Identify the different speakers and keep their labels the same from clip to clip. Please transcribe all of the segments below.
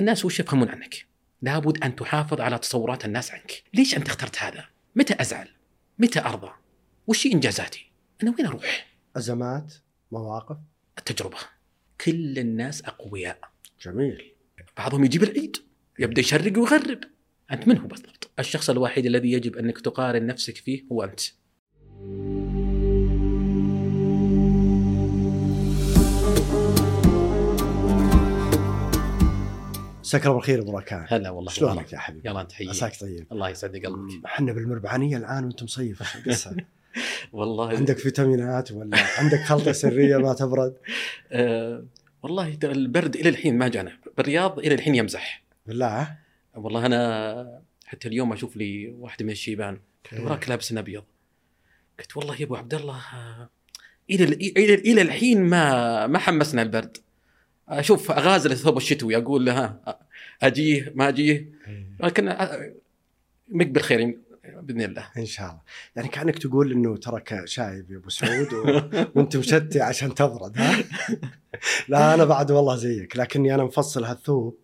Speaker 1: الناس وش يفهمون عنك؟ لابد أن تحافظ على تصورات الناس عنك، ليش أنت اخترت هذا؟ متى أزعل؟ متى أرضى؟ وش إنجازاتي؟ أنا وين أروح؟
Speaker 2: أزمات مواقف
Speaker 1: التجربة كل الناس أقوياء
Speaker 2: جميل
Speaker 1: بعضهم يجيب العيد يبدأ يشرق ويغرب أنت من هو بالضبط؟ الشخص الوحيد الذي يجب أنك تقارن نفسك فيه هو أنت.
Speaker 2: مساك الله بالخير أبو ركان
Speaker 1: هلا والله
Speaker 2: شلونك يا حبيبي؟
Speaker 1: يلا انت حييك.
Speaker 2: عساك طيب.
Speaker 1: الله يسعد قلبك.
Speaker 2: إحنا بالمربعانية الآن وانت مصيف؟
Speaker 1: والله.
Speaker 2: عندك فيتامينات ولا عندك خلطة سرية ما تبرد؟
Speaker 1: آه والله البرد إلى الحين ما جانا. بالرياض إلى الحين يمزح.
Speaker 2: بالله؟
Speaker 1: والله أنا حتى اليوم أشوف لي واحدة من الشيبان.
Speaker 2: إيه.
Speaker 1: وراك لابس أبيض. قلت والله يا أبو عبد الله آه، إلى إلى إلى الحين ما ما حمسنا البرد. أشوف أغازل الثوب الشتوي أقول لها أجيه ما أجيه. لكن آه، مقبل خير بإذن الله.
Speaker 2: إن شاء الله. يعني كأنك تقول إنه ترك شايب يا أبو سعود و... وأنت مشتي عشان تبرد ها؟ لا أنا بعد والله زيك. لكني أنا مفصل هالثوب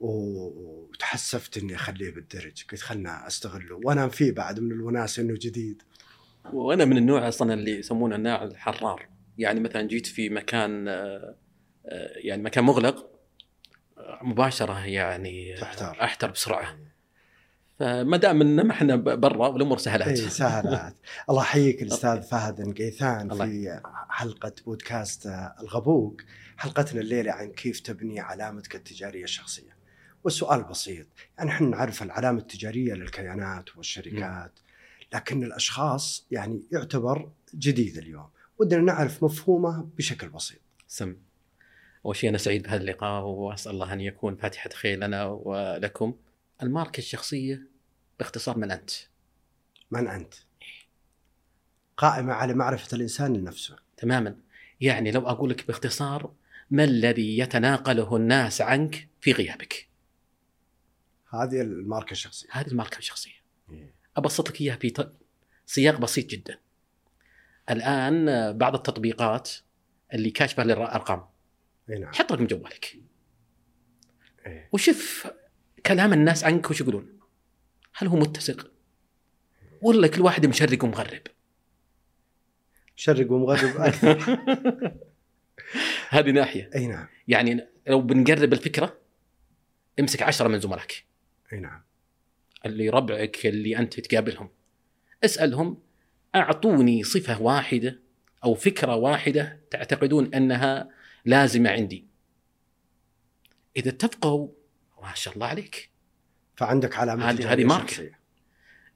Speaker 2: و- وتحسفت إني أخليه بالدرج. قلت خلنا أستغله. وانام فيه بعد من الوناسه إنه جديد.
Speaker 1: وأنا من النوع أصلا اللي يسمونه النوع الحرار. يعني مثلا جيت في مكان آه، آه، يعني مكان مغلق. مباشرة يعني
Speaker 2: تحتار.
Speaker 1: احتر بسرعة. فما دام ان ما إحنا برا والأمور سهلات.
Speaker 2: إي سهلات. الله يحييك الأستاذ فهد القيثان في حلقة بودكاست الغبوق حلقتنا الليلة عن كيف تبني علامتك التجارية الشخصية. والسؤال بسيط يعني إحنا نعرف العلامة التجارية للكيانات والشركات لكن الأشخاص يعني يعتبر جديد اليوم. ودنا نعرف مفهومه بشكل بسيط.
Speaker 1: سم. أول شيء أنا سعيد بهذا اللقاء وأسأل الله أن يكون فاتحة خير لنا ولكم. الماركه الشخصية باختصار من أنت؟
Speaker 2: من أنت؟ قائمة على معرفة الإنسان لنفسه.
Speaker 1: تماما. يعني لو أقول لك باختصار ما الذي يتناقله الناس عنك في غيابك؟
Speaker 2: هذه الماركة الشخصية.
Speaker 1: هذه الماركة الشخصية. أبسط لك إياها في سياق بسيط جدا. الآن آه، بعض التطبيقات اللي كاشفة للارقام
Speaker 2: اي نعم
Speaker 1: حط رقم جوالك
Speaker 2: إيه.
Speaker 1: وشوف كلام الناس عنك وش يقولون. هل هو متسق؟ ولا كل واحد مشرق ومغرب؟
Speaker 2: شرق ومغرب أكثر
Speaker 1: هذه ناحية،
Speaker 2: إي نعم
Speaker 1: يعني لو بنقرب الفكرة امسك عشرة من زملائك
Speaker 2: إي نعم
Speaker 1: اللي ربعك اللي أنت تقابلهم اسألهم أعطوني صفة واحدة أو فكرة واحدة تعتقدون أنها لازمة عندي. إذا اتفقوا ما شاء الله عليك.
Speaker 2: فعندك علامه
Speaker 1: هذه- هذه ماركة.
Speaker 2: شخصية.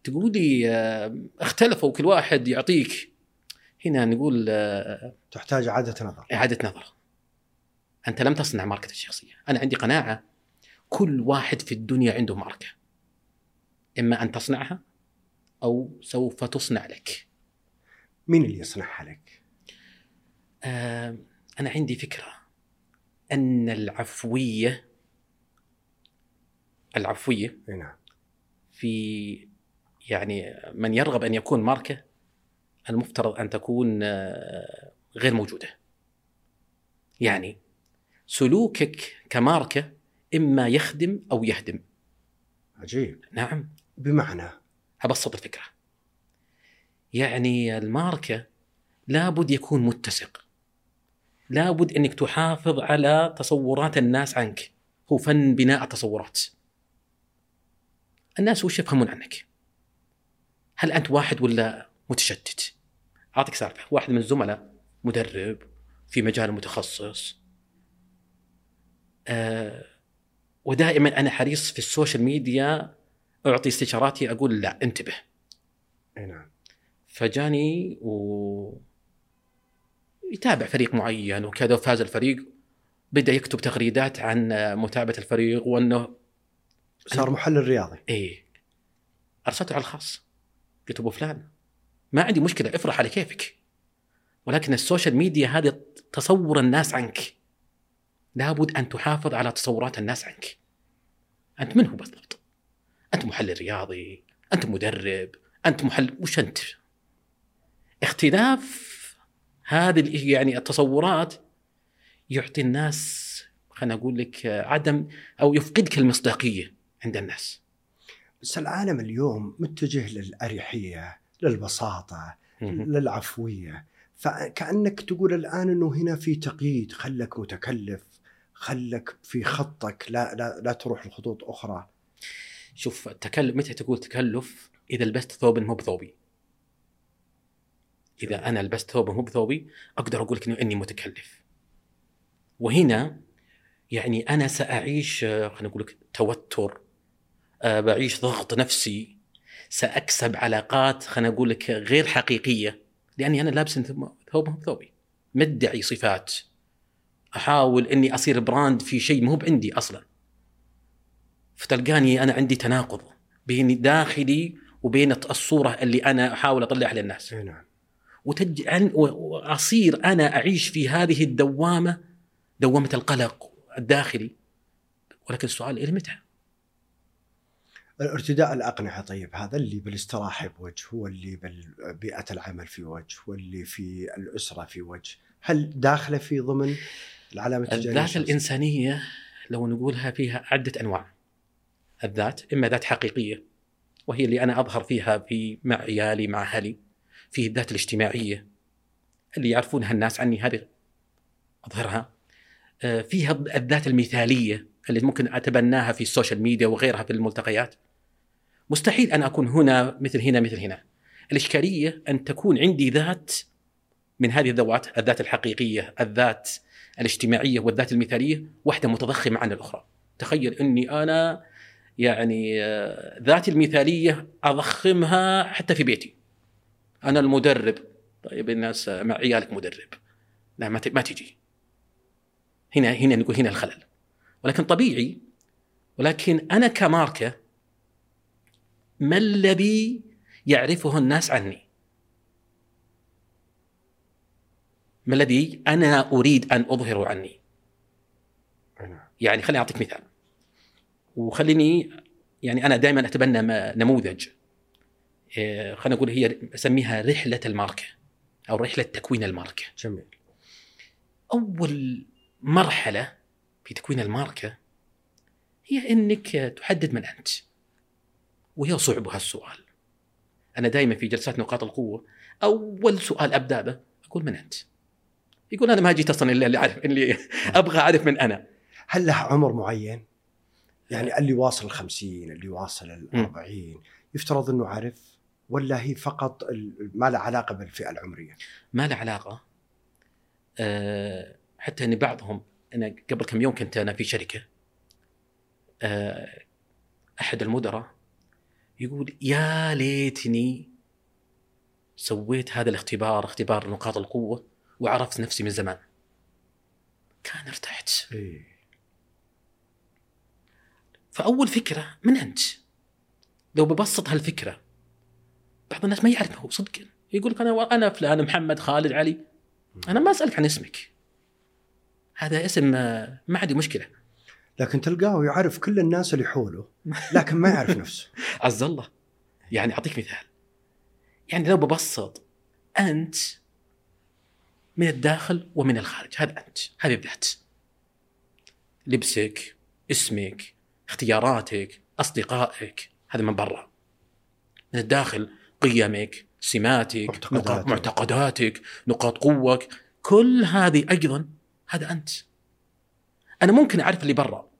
Speaker 1: تقول لي آه، اختلفوا كل واحد يعطيك. هنا نقول آه،
Speaker 2: تحتاج إعادة نظر.
Speaker 1: إعادة نظر. أنت لم تصنع ماركة الشخصية. أنا عندي قناعة. كل واحد في الدنيا عنده ماركة. إما أن تصنعها أو سوف تصنع لك.
Speaker 2: مين اللي يصنعها لك؟
Speaker 1: آه، أنا عندي فكرة أن العفوية العفوية
Speaker 2: إي نعم.
Speaker 1: في يعني من يرغب أن يكون ماركة المفترض أن تكون آه، غير موجودة. يعني سلوكك كماركة إما يخدم أو يهدم.
Speaker 2: عجيب.
Speaker 1: نعم.
Speaker 2: بمعنى؟
Speaker 1: أبسط الفكرة. يعني الماركة لابد يكون متسق. لابد أنك تحافظ على تصورات الناس عنك. هو فن بناء التصورات. الناس وش يفهمون عنك؟ هل أنت واحد ولا متشتت؟ أعطيك سالفة. واحد من الزملاء مدرب في مجال متخصص. آه ودائما أنا حريص في السوشيال ميديا أعطي استشاراتي أقول لا انتبه.
Speaker 2: أي نعم.
Speaker 1: فجاني و يتابع فريق معين وكذا وفاز الفريق بدا يكتب تغريدات عن متابعة الفريق وأنه
Speaker 2: صار محلل رياضي.
Speaker 1: إيه. أرسلته على الخاص. قلت أبو فلان ما عندي مشكلة افرح على كيفك. ولكن السوشيال ميديا هذه تصور الناس عنك. لابد أن تحافظ على تصورات الناس عنك. أنت من هو بالضبط؟ أنت محلل رياضي أنت مدرب أنت محلل وش أنت؟ اختلاف هذه يعني التصورات يعطي الناس خلينا أقول لك عدم أو يفقدك المصداقية عند الناس.
Speaker 2: بس العالم اليوم متجه للأريحية للبساطة للعفوية. فكأنك تقول الآن إنه هنا في تقييد خلك متكلف خلك في خطك لا لا لا تروح لخطوط أخرى.
Speaker 1: شوف التكلف متى تقول تكلف؟ إذا لبست ثوب مو بثوبي. إذا أنا لبست ثوب مو بثوبي أقدر أقول لك إني متكلف. وهنا يعني أنا سأعيش آه، خلينا نقول لك توتر آه، بعيش ضغط نفسي سأكسب علاقات خلينا أقول لك غير حقيقية لأني أنا لابس ثوب مو بثوبي مدعي صفات أحاول إني أصير براند في شيء مو بعندي أصلا. فتلقاني أنا عندي تناقض بين داخلي وبين الصورة اللي أنا أحاول أطلعها للناس.
Speaker 2: نعم.
Speaker 1: وتجعل وأصير أنا أعيش في هذه الدوامة دوامة القلق الداخلي ولكن السؤال إلى متى؟
Speaker 2: الارتداء الأقنعة طيب هذا اللي بالاستراحة بوجه واللي ببيئه العمل في وجه واللي في الأسرة في وجه هل داخله في ضمن العلامة التجاريه
Speaker 1: الذات؟ الإنسانية لو نقولها فيها عدة أنواع الذات إما ذات حقيقية وهي اللي أنا أظهر فيها في مع عيالي مع أهلي في الذات الاجتماعية. اللي يعرفونها الناس عني هذه أظهرها. آه، فيها الذات المثالية اللي ممكن أتبناها في السوشيال ميديا وغيرها في الملتقيات. مستحيل أن أكون هنا مثل هنا مثل هنا. الإشكالية أن تكون عندي ذات من هذه الذوات الذات الحقيقية الذات الاجتماعية والذات المثالية واحدة متضخمة عن الأخرى. تخيل أني أنا يعني آه، ذاتي المثالية أضخمها حتى في بيتي. أنا المدرب. طيب الناس مع عيالك مدرب. لا ما ما تجي. هنا هنا نقول هنا الخلل. ولكن طبيعي. ولكن أنا كماركة ما الذي يعرفه الناس عني؟ ما الذي أنا أريد أن أظهره عني؟ يعني خليني أعطيك مثال. وخليني يعني أنا دائما أتبنى نموذج. خلينا نقول هي أسميها رحلة الماركة أو رحلة تكوين الماركة.
Speaker 2: جميل.
Speaker 1: أول مرحلة في تكوين الماركة هي إنك تحدد من أنت وهي صعب هالسؤال أنا دائما في جلسات نقاط القوة أول سؤال أبدأ به أقول من أنت؟ يقول أنا ما جيت أصلا إلا اللي أعرف اللي أبغى أعرف من أنا.
Speaker 2: هل له عمر معين؟ يعني اللي واصل الخمسين اللي واصل الأربعين يفترض أنه عارف؟ ولا هي فقط ما لها علاقة بالفئة العمرية
Speaker 1: ما له علاقة أه حتى ان بعضهم أنا قبل كم يوم كنت أنا في شركة أه أحد المدراء يقول يا ليتني سويت هذا الاختبار اختبار نقاط القوة وعرفت نفسي من زمان كان ارتحت
Speaker 2: إيه.
Speaker 1: فأول فكرة من أنت؟ لو ببسط هالفكرة بعض الناس ما يعرف هو صدق. يقول لك أنا أنا فلان محمد خالد علي. أنا ما اسالك عن اسمك. هذا اسم آه، ما عندي مشكلة.
Speaker 2: لكن تلقاه يعرف كل الناس اللي حوله لكن ما يعرف نفسه.
Speaker 1: عز الله. يعني أعطيك مثال. يعني لو ببسط أنت من الداخل ومن الخارج. هذا أنت هذه الذات. لبسك اسمك اختياراتك أصدقائك هذا من برا. من الداخل قيمك سماتك
Speaker 2: معتقداتك.
Speaker 1: نقاط معتقداتك. نقاط قوك. كل هذه أيضا هذا أنت. أنا ممكن أعرف اللي برا.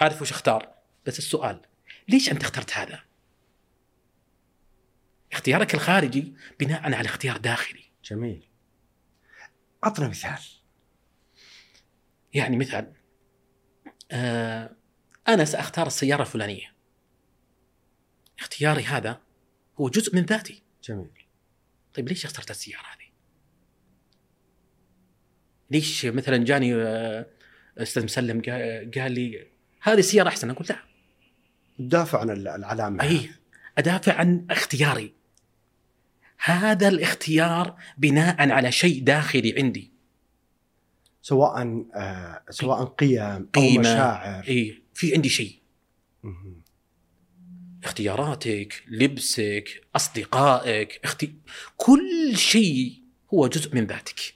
Speaker 1: عارف وش أختار. بس السؤال ليش أنت اخترت هذا؟ اختيارك الخارجي بناء على اختيار داخلي.
Speaker 2: جميل. عطنا مثال.
Speaker 1: يعني مثال آه أنا سأختار السيارة الفلانية. اختياري هذا هو جزء من ذاتي.
Speaker 2: جميل.
Speaker 1: طيب ليش اخترت السيارة هذه؟ ليش مثلا جاني آه، أستاذ مسلم قا- قال لي هذه السيارة أحسن؟ أقول لا.
Speaker 2: دافع عن ال- العلامة
Speaker 1: أي. أدافع عن اختياري. هذا الاختيار بناء على شيء داخلي عندي.
Speaker 2: سواء آه سواء قيم
Speaker 1: قيمة.
Speaker 2: مشاعر.
Speaker 1: إي. في عندي شيء.
Speaker 2: مهم.
Speaker 1: اختياراتك لبسك أصدقائك أختي... كل شيء هو جزء من ذاتك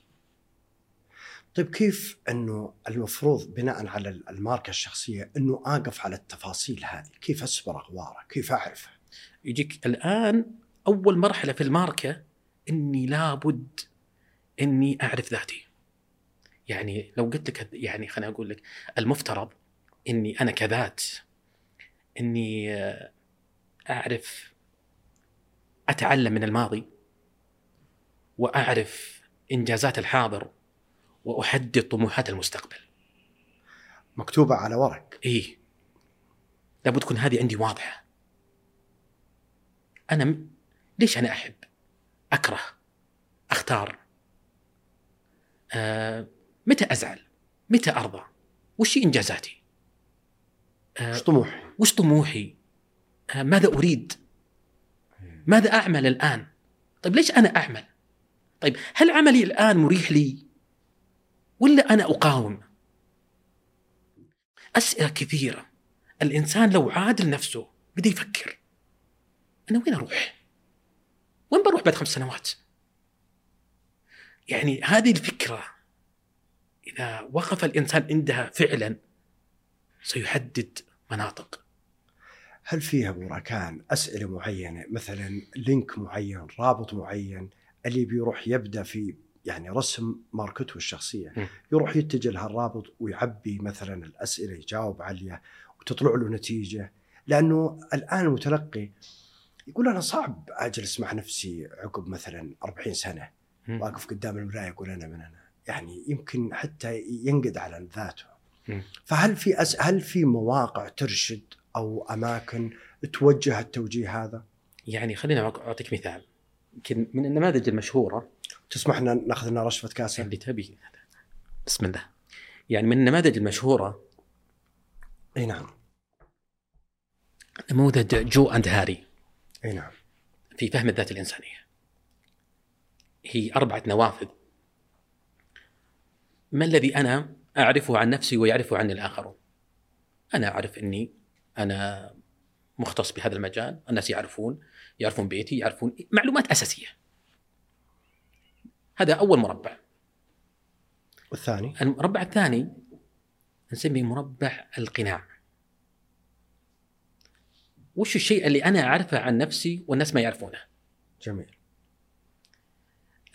Speaker 2: طيب كيف إنه المفروض بناء على الماركة الشخصية إنه أقف على التفاصيل هذه؟ كيف أسبر اغواره؟ كيف أعرفه؟
Speaker 1: يجيك الآن أول مرحلة في الماركة إني لابد إني أعرف ذاتي. يعني لو قلت لك يعني خليني أقول لك المفترض إني أنا كذات إني أعرف أتعلم من الماضي وأعرف إنجازات الحاضر وأحدد طموحات المستقبل.
Speaker 2: مكتوبة على ورق.
Speaker 1: إيه لابد تكون هذه عندي واضحة. أنا م... ليش أنا أحب؟ أكره أختار آه متى أزعل؟ متى أرضى؟ وش إنجازاتي؟
Speaker 2: آه وش طموحي؟
Speaker 1: وش طموحي؟ آه ماذا أريد؟ ماذا أعمل الآن؟ طيب ليش أنا أعمل؟ طيب هل عملي الآن مريح لي؟ ولا أنا أقاوم؟ أسئلة كثيرة الإنسان لو عاد لنفسه بدا يفكر أنا وين أروح؟ وين بروح بعد خمس سنوات؟ يعني هذه الفكرة إذا وقف الإنسان عندها فعلا سيحدد مناطق
Speaker 2: هل فيها ابو راكان أسئلة معينة مثلا لينك معين رابط معين اللي بيروح يبدأ في يعني رسم ماركته
Speaker 1: الشخصية.
Speaker 2: يروح يتجه لهالرابط ويعبي مثلا الأسئلة يجاوب عليها وتطلع له نتيجة لأنه الآن المتلقي يقول أنا صعب أجلس مع نفسي عقب مثلا 40
Speaker 1: سنة.
Speaker 2: وأقف قدام المراية أقول أنا من أنا يعني يمكن حتى ينقد على ذاته. فهل في أس... هل في مواقع ترشد أو أماكن توجه التوجيه هذا؟
Speaker 1: يعني خليني اعطيك مثال. يمكن من النماذج المشهوره
Speaker 2: تسمح لنا نأخذ لنا رشفه كاسه؟
Speaker 1: اللي تبي. بسم الله. يعني من النماذج المشهوره
Speaker 2: أي نعم.
Speaker 1: نموذج جو أند هاري.
Speaker 2: أي نعم.
Speaker 1: في فهم الذات الإنسانية. هي أربعة نوافذ. ما الذي أنا أعرفه عن نفسي ويعرفه عني الآخرون؟ أنا أعرف إني أنا مختص بهذا المجال الناس يعرفون يعرفون بيتي يعرفون معلومات أساسية. هذا أول مربع.
Speaker 2: والثاني؟
Speaker 1: المربع الثاني نسميه مربع القناع. وش الشيء اللي أنا أعرفه عن نفسي والناس ما يعرفونه؟
Speaker 2: جميل.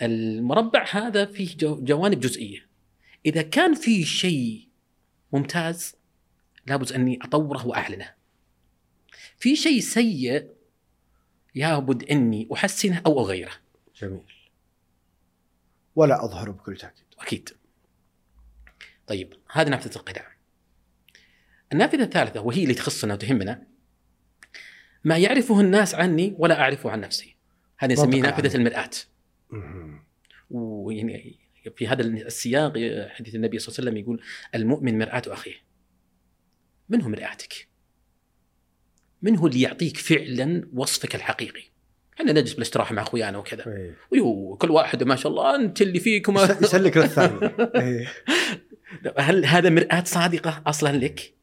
Speaker 1: المربع هذا فيه جو- جوانب جزئية. إذا كان في شيء ممتاز لابد أني أطوره وأعلنه. في شيء سيء لابد أني أحسنه أو أغيره.
Speaker 2: جميل. ولا اظهره بكل تأكيد.
Speaker 1: أكيد. طيب هذه نافذة القناع النافذة الثالثة وهي اللي تخصنا وتهمنا. ما يعرفه الناس عني ولا أعرفه عن نفسي. هذه نسميه نافذة.
Speaker 2: المرآة.
Speaker 1: ويعني في هذا السياق حديث النبي صلى الله عليه وسلم يقول المؤمن مرآة أخيه. من هو مرآتك؟ من هو اللي يعطيك فعلا وصفك الحقيقي؟ إحنا نجلس بالاستراحه مع أخويانا وكذا
Speaker 2: إيه.
Speaker 1: ويو كل واحد ما شاء الله أنت اللي فيك وما
Speaker 2: يس- يسلك للثاني إيه.
Speaker 1: هل هذا مرآة صادقة أصلا لك؟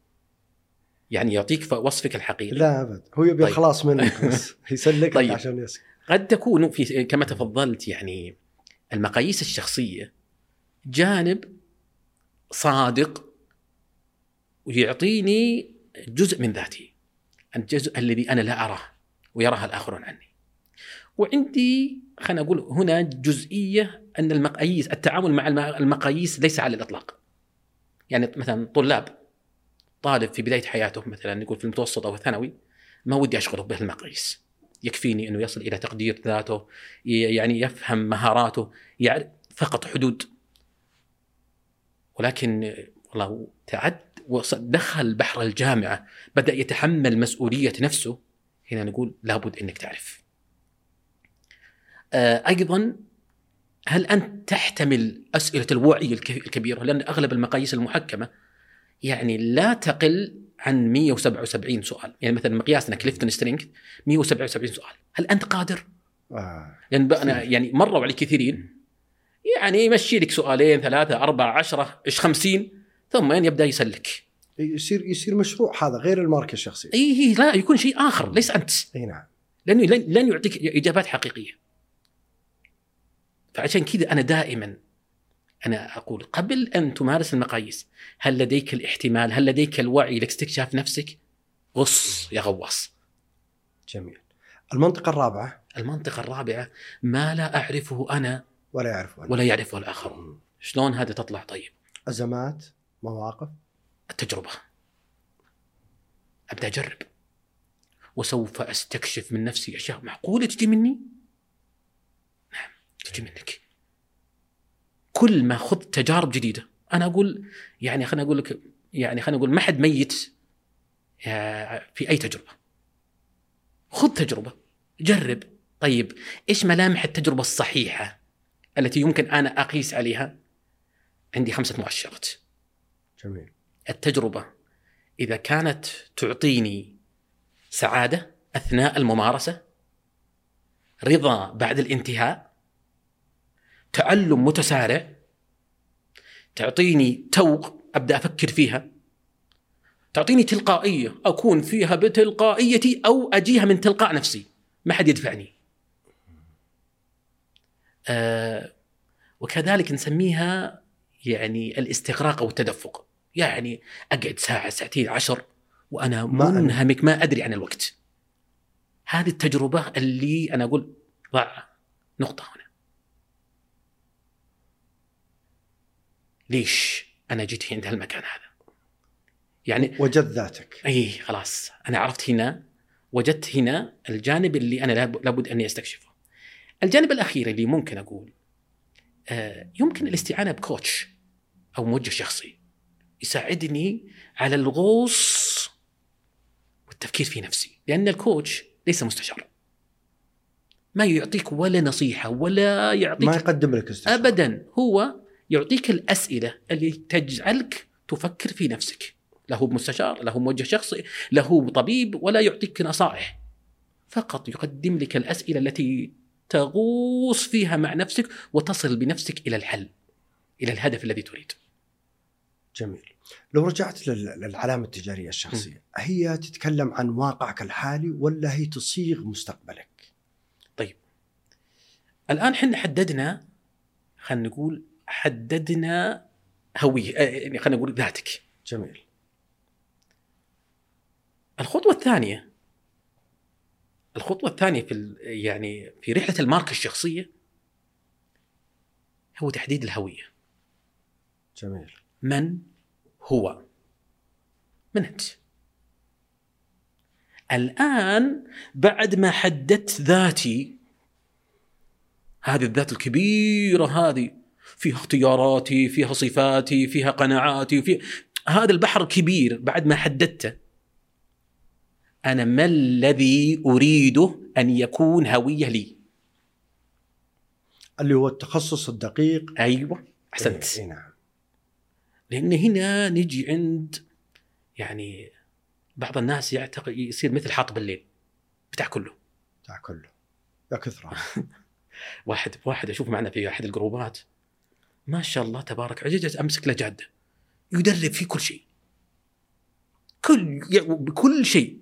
Speaker 1: يعني يعطيك وصفك الحقيقي
Speaker 2: لا أبد هو يبي
Speaker 1: طيب.
Speaker 2: الخلاص منك بس يسلك
Speaker 1: طيب.
Speaker 2: طيب. عشان يسكت
Speaker 1: قد تكون في كما تفضلت يعني المقاييس الشخصية جانب صادق ويعطيني جزء من ذاتي. الجزء الذي أنا لا أراه ويراها الآخرون عني. وعندي خلينا أقول هنا جزئية أن المقاييس التعامل مع الم- المقاييس ليس على الإطلاق. يعني مثلا طلاب طالب في بداية حياته مثلا نقول في المتوسط أو الثانوي ما ودي أشغله بالمقاييس. يكفيني إنه يصل إلى تقدير ذاته يعني يفهم مهاراته يعرف فقط حدود. ولكن والله تعد وصل- دخل بحر الجامعة بدأ يتحمل مسؤولية نفسه. هنا نقول لابد إنك تعرف. آه، أيضا هل أنت تحتمل أسئلة الوعي الك- الكبيرة؟ لأن أغلب المقاييس المحكمة يعني لا تقل عن 177 سؤال. يعني مثلا مقياسنا كليفتون strength 177 سؤال. هل أنت قادر؟
Speaker 2: آه.
Speaker 1: لأن أنا يعني مروا علي كثيرين. يعني يمشي لك سؤالين ثلاثة أربعة عشرة إيش خمسين؟ ثم يبدأ يسلك.
Speaker 2: يصير يصير مشروع هذا غير الماركة
Speaker 1: الشخصية. إي لا يكون شيء آخر ليس أنت.
Speaker 2: إي نعم.
Speaker 1: لأنه لن, لن يعطيك إجابات حقيقية. فعشان كذا أنا دائما أنا أقول قبل أن تمارس المقاييس هل لديك الاحتمال هل لديك الوعي لاستكشاف نفسك؟ غص يا غواص.
Speaker 2: جميل. المنطقة الرابعة.
Speaker 1: المنطقة الرابعة ما لا أعرفه أنا
Speaker 2: ولا يعرفون
Speaker 1: ولا يعرفه الآخرون.
Speaker 2: مم.
Speaker 1: شلون هذا تطلع طيب؟
Speaker 2: أزمات مواقف؟
Speaker 1: التجربة أبدأ أجرب. وسوف أستكشف من نفسي أشياء معقولة تجي مني؟ نعم تجي منك. كل ما خذ تجارب جديدة. أنا أقول يعني خليني أقول لك يعني خليني أقول ما حد ميت في أي تجربة. خذ تجربة. جرب. طيب إيش ملامح التجربة الصحيحة التي يمكن أنا أقيس عليها؟ عندي خمسة مؤشرات.
Speaker 2: جميل.
Speaker 1: التجربة. إذا كانت تعطيني سعادة أثناء الممارسة رضا بعد الانتهاء تعلم متسارع تعطيني توق أبدأ أفكر فيها تعطيني تلقائية أكون فيها بتلقائيتي أو أجيها من تلقاء نفسي. ما حد يدفعني. آه وكذلك نسميها يعني الاستغراق أو التدفق يعني أقعد ساعة ساعتين عشر
Speaker 2: وأنا
Speaker 1: منهمك ما أدري عن الوقت. هذه التجربة اللي أنا أقول ضع نقطة هنا. ليش أنا جيت عند هالمكان هذا؟ يعني
Speaker 2: وجد ذاتك.
Speaker 1: إي خلاص. أنا عرفت هنا وجدت هنا الجانب اللي أنا لاب- لابد أني أستكشفه. الجانب الأخير اللي ممكن أقول آه، يمكن الاستعانة بكوتش أو موجه شخصي. يساعدني على الغوص والتفكير في نفسي لأن الكوتش ليس مستشار ما يعطيك ولا نصيحة ولا يعطيك
Speaker 2: ما يقدم لك استشارة.
Speaker 1: ابدا هو يعطيك الأسئلة اللي تجعلك تفكر في نفسك. له مستشار له موجه شخصي له طبيب ولا يعطيك نصائح. فقط يقدم لك الأسئلة التي تغوص فيها مع نفسك وتصل بنفسك إلى الحل إلى الهدف الذي تريد.
Speaker 2: جميل. لو رجعت لل- للعلامة التجارية الشخصية هي تتكلم عن واقعك الحالي ولا هي تصيغ مستقبلك؟
Speaker 1: الآن إحنا حددنا خلينا نقول حددنا هوية آه، يعني خلينا نقول ذاتك.
Speaker 2: جميل.
Speaker 1: الخطوة الثانية الخطوة الثانية في يعني في رحلة الماركة الشخصية هو تحديد الهوية.
Speaker 2: جميل.
Speaker 1: من هو؟ من أنت الآن بعد ما حددت ذاتي هذه الذات الكبيرة هذه فيها اختياراتي فيها صفاتي فيها قناعاتي في هذا البحر الكبير بعد ما حددته. أنا ما الذي أريده أن يكون هوية لي؟
Speaker 2: اللي هو التخصص الدقيق.
Speaker 1: أيوة أحسنت.
Speaker 2: اي نعم.
Speaker 1: لأن هنا نجي عند يعني بعض الناس يعتقد يصير مثل حاطب الليل بتاع كله.
Speaker 2: بتاع كله. يا كثرة.
Speaker 1: واحد واحد أشوف معنا في أحد الجروبات. ما شاء الله تبارك عجزت أمسك له جادة. يدرب في كل شيء. كل يعني بكل شيء.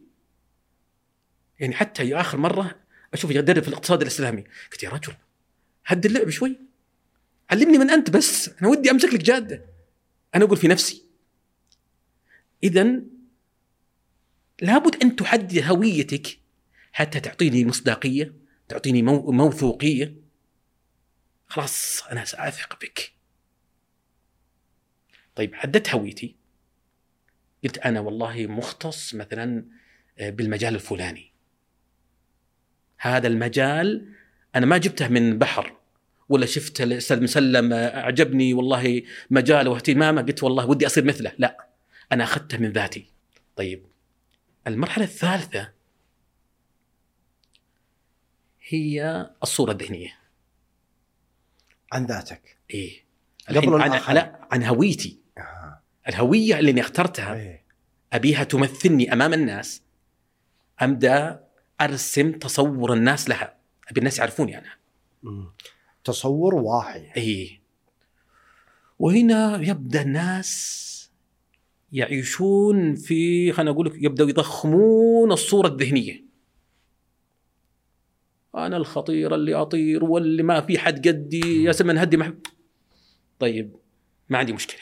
Speaker 1: يعني حتى يا آخر مرة أشوف يدرب في الاقتصاد الإسلامي. قلت يا رجل هد اللعب شوي. علمني من أنت بس. أنا ودي أمسك لك جادة. أنا أقول في نفسي اذا لابد أن تحدد هويتك حتى تعطيني مصداقية تعطيني مو- موثوقية. خلاص أنا سأثق بك. طيب حددت هويتي. قلت أنا والله مختص مثلا آه، بالمجال الفلاني. هذا المجال أنا ما جبته من بحر. ولا شفت الاستاذ مسلم آه، أعجبني والله مجاله واهتمامه قلت والله ودي أصير مثله. لا أنا أخذته من ذاتي. طيب المرحلة الثالثة هي الصورة الذهنية.
Speaker 2: عن ذاتك؟
Speaker 1: إيه.
Speaker 2: قبل
Speaker 1: عن. لا عن هويتي.
Speaker 2: آه.
Speaker 1: الهوية اللي أنا اخترتها
Speaker 2: إيه.
Speaker 1: أبيها تمثلني أمام الناس. أبدأ أرسم تصور الناس لها. أبي الناس يعرفوني أنا.
Speaker 2: مم. تصور واعي
Speaker 1: اي وهنا يبدأ الناس يعيشون في خلينا أقول لك يبدأوا يضخمون الصورة الذهنية. أنا الخطير اللي أطير واللي ما في حد قدي يا سمن هدي مح... طيب ما عندي مشكلة.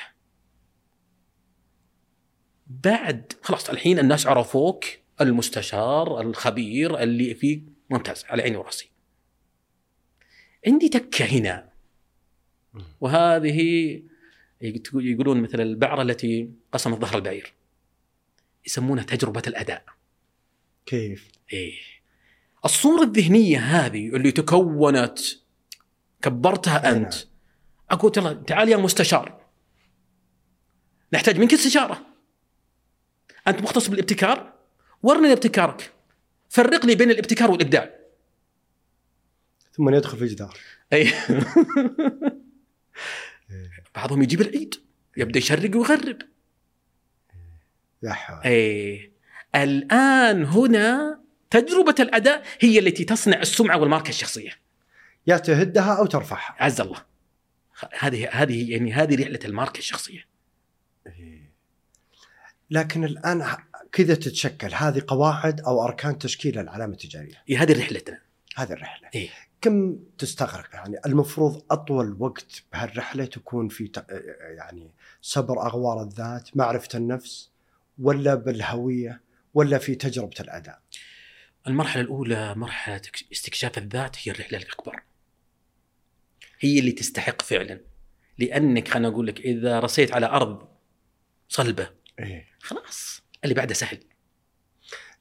Speaker 1: بعد خلاص الحين الناس عرفوك المستشار الخبير اللي فيه ممتاز على عيني وراسي. عندي تكه هنا. وهذه يقولون مثل البعرة التي قسمت ظهر البعير. يسمونها تجربة الأداء.
Speaker 2: كيف؟
Speaker 1: إيه. الصورة الذهنية هذه اللي تكونت كبرتها أنت. أقول يلا تعال يا مستشار. نحتاج منك استشارة. أنت مختص بالابتكار؟ ورني ابتكارك فرق لي بين الابتكار والإبداع.
Speaker 2: ثم يدخل في الجدار.
Speaker 1: أي. بعضهم يجيب العيد يبدأ يشرق ويغرب.
Speaker 2: يا حول.
Speaker 1: أي. الآن هنا تجربة الأداء هي التي تصنع السمعة والماركة الشخصية.
Speaker 2: يا تهدها أو ترفعها.
Speaker 1: عز الله. هذه هذه يعني هذه رحلة الماركة الشخصية.
Speaker 2: إيه. لكن الآن كذا تتشكل هذه قواعد أو أركان تشكيل العلامة التجارية.
Speaker 1: إيه هذه رحلتنا.
Speaker 2: هذه الرحلة.
Speaker 1: إيه.
Speaker 2: كم تستغرق؟ يعني المفروض أطول وقت بهالرحلة تكون في يعني صبر أغوار الذات معرفة النفس ولا بالهوية ولا في تجربة الأداء؟
Speaker 1: المرحلة الأولى مرحلة استكشاف الذات هي الرحلة الأكبر. هي اللي تستحق فعلا. لأنك خليني أقول لك إذا رسيت على أرض صلبة
Speaker 2: إيه.
Speaker 1: خلاص اللي بعده سهل.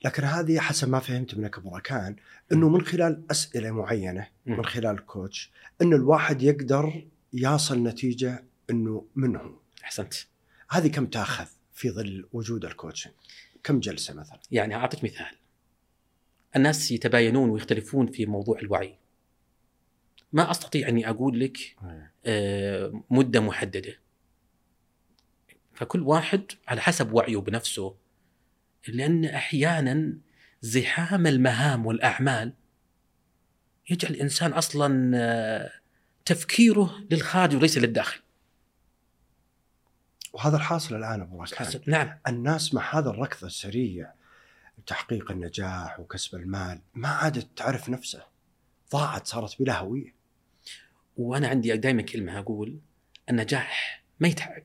Speaker 2: لكن هذه حسب ما فهمت منك أبو ركان إنه من خلال أسئلة
Speaker 1: معينة.
Speaker 2: من خلال الكوتش انه الواحد يقدر يصل نتيجة إنه منه
Speaker 1: أحسنت.
Speaker 2: هذه كم تأخذ في ظل وجود الكوتشنج؟ كم جلسة مثلا؟
Speaker 1: يعني أعطيك مثال. الناس يتباينون ويختلفون في موضوع الوعي. ما أستطيع أني أقول لك آه، مدة محددة. فكل واحد على حسب وعيه بنفسه لأن أحيانا زحام المهام والأعمال يجعل الإنسان أصلا آه، تفكيره للخارج وليس للداخل.
Speaker 2: وهذا الحاصل الآن أبو ركان
Speaker 1: نعم.
Speaker 2: الناس مع هذا الركض السريع تحقيق النجاح وكسب المال ما عادت تعرف نفسها. ضاعت صارت بلا هوية.
Speaker 1: وأنا عندي دائما كلمة أقول النجاح ما يتعب.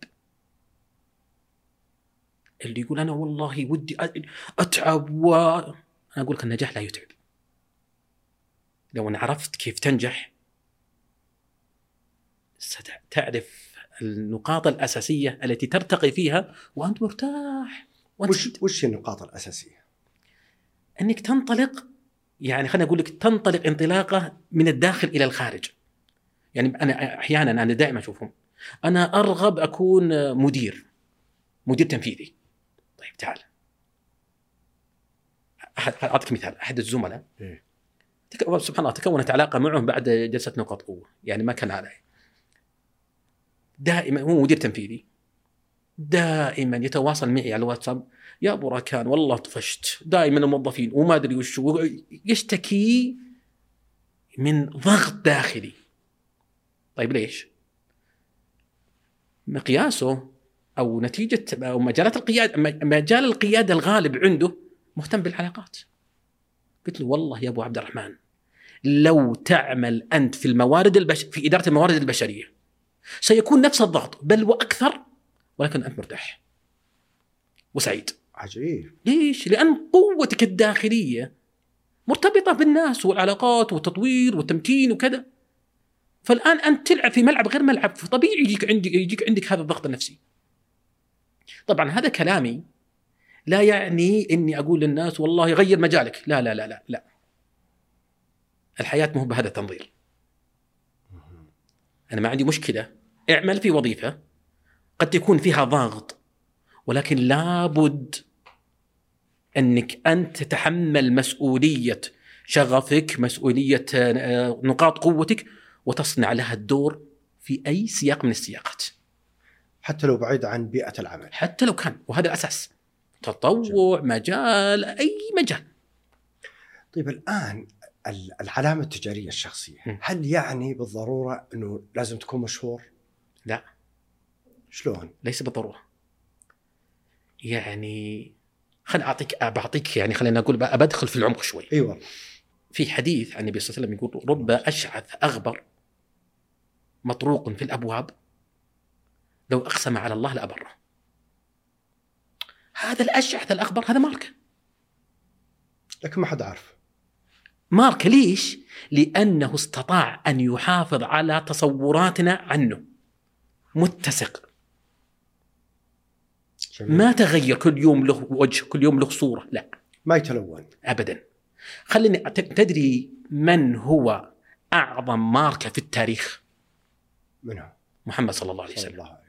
Speaker 1: اللي يقول أنا والله ودي أتعب و أنا أقول لك النجاح لا يتعب لو ان عرفت كيف تنجح ستعرف النقاط الأساسية التي ترتقي فيها وأنت مرتاح وأنت
Speaker 2: وش وش النقاط الأساسية؟
Speaker 1: أنك تنطلق يعني خليني أقول لك تنطلق انطلاقة من الداخل إلى الخارج. يعني أنا أحيانا أنا دائما أشوفهم أنا أرغب أكون مدير مدير تنفيذي. طيب تعال. أعطيك مثال أحد الزملاء
Speaker 2: إيه.
Speaker 1: سبحان الله تكونت علاقة معهم بعد جلسة نقاط قوه، يعني ما كان علي. دائما هو مدير تنفيذي دائما يتواصل معي على الواتساب يا أبو راكان والله طفشت دائما الموظفين وما أدري وش يشتكي من ضغط داخلي طيب ليش؟ مقياسه أو نتيجة أو مجالات القيادة مجال القيادة الغالب عنده مهتم بالعلاقات قلت له والله يا أبو عبد الرحمن لو تعمل أنت في الموارد البش... في إدارة الموارد البشرية سيكون نفس الضغط بل وأكثر ولكن أنت مرتاح وسعيد
Speaker 2: عجيب
Speaker 1: ليش؟ لأن قوتك الداخلية مرتبطة بالناس والعلاقات والتطوير والتمكين وكذا. فالآن أنت تلعب في ملعب غير ملعب فطبيعي يجيك عندك يجيك عندك هذا الضغط النفسي. طبعا هذا كلامي لا يعني إني أقول للناس والله غير مجالك، لا لا لا لا لا. الحياة مو بهذا التنظير. أنا ما عندي مشكلة اعمل في وظيفة قد يكون فيها ضغط ولكن لابد إنك أنت تتحمل مسؤولية شغفك، مسؤولية آه، نقاط قوتك وتصنع لها الدور في أي سياق من السياقات،
Speaker 2: حتى لو بعيد عن بيئة العمل
Speaker 1: حتى لو كان وهذا الأساس. تطوع، مجال، أي مجال.
Speaker 2: طيب الآن ال- العلامة التجارية الشخصية
Speaker 1: م.
Speaker 2: هل يعني بالضرورة إنه لازم تكون مشهور؟
Speaker 1: لا.
Speaker 2: شلون؟
Speaker 1: ليس بالضرورة. يعني خل أعطيك بعطيك يعني خلينا نقول بقى بدخل في العمق شوي.
Speaker 2: أي والله
Speaker 1: في حديث عن النبي صلى الله عليه وسلم يقول رب أشعث أغبر مطروق في الأبواب لو أقسم على الله لأبره. هذا الأشعث الاخبر هذا ماركه
Speaker 2: لكن ما حد عارف.
Speaker 1: ماركه ليش؟ لأنه استطاع أن يحافظ على تصوراتنا عنه. متسق.
Speaker 2: جميل.
Speaker 1: ما تغير كل يوم له وجه كل يوم له صورة لا.
Speaker 2: ما يتلون.
Speaker 1: ابدا. خليني تدري من هو أعظم ماركه في التاريخ؟
Speaker 2: منه.
Speaker 1: محمد صلى الله عليه
Speaker 2: صلى
Speaker 1: وسلم
Speaker 2: الله عليه وسلم.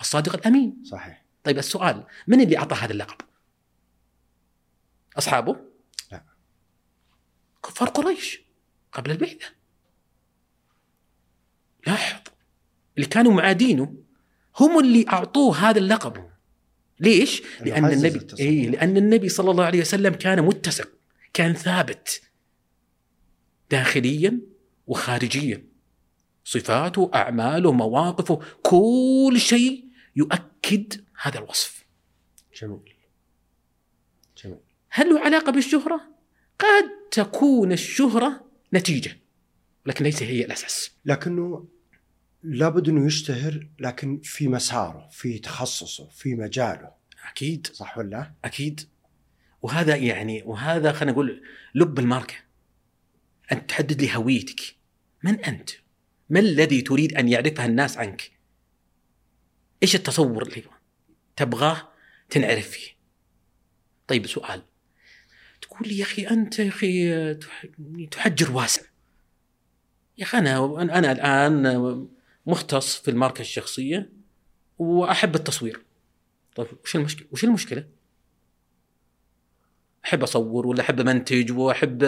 Speaker 1: الصادق الأمين.
Speaker 2: صحيح.
Speaker 1: طيب السؤال من اللي أعطى هذا اللقب؟ أصحابه؟
Speaker 2: لا.
Speaker 1: كفار قريش قبل البعثة. لاحظ اللي كانوا معادينه هم اللي أعطوه هذا اللقب. ليش؟
Speaker 2: لأن
Speaker 1: النبي. اي لأن النبي صلى الله عليه وسلم كان متسق كان ثابت داخليا وخارجيا. صفاته أعماله مواقفه كل شيء يؤكد هذا الوصف.
Speaker 2: جميل. جميل.
Speaker 1: هل له علاقة بالشهرة؟ قد تكون الشهرة نتيجة لكن ليس هي الأساس.
Speaker 2: لكنه لابد أنه يشتهر لكن في مساره في تخصصه في مجاله.
Speaker 1: أكيد.
Speaker 2: صح ولا لا؟
Speaker 1: أكيد. وهذا يعني وهذا خلينا نقول لب الماركة. أن تحدد لي هويتك. من أنت؟ ما الذي تريد أن يعرفها الناس عنك؟ إيش التصور اللي تبغاه تنعرف فيه؟ طيب سؤال تقول لي يا أخي أنت يا أخي تح- تحجر واسع يا أخي أنا أنا الآن مختص في الماركة الشخصية وأحب التصوير طيب وش المشكلة؟ وش المشكلة؟ أحب أصور ولا أحب أمنتج وأحب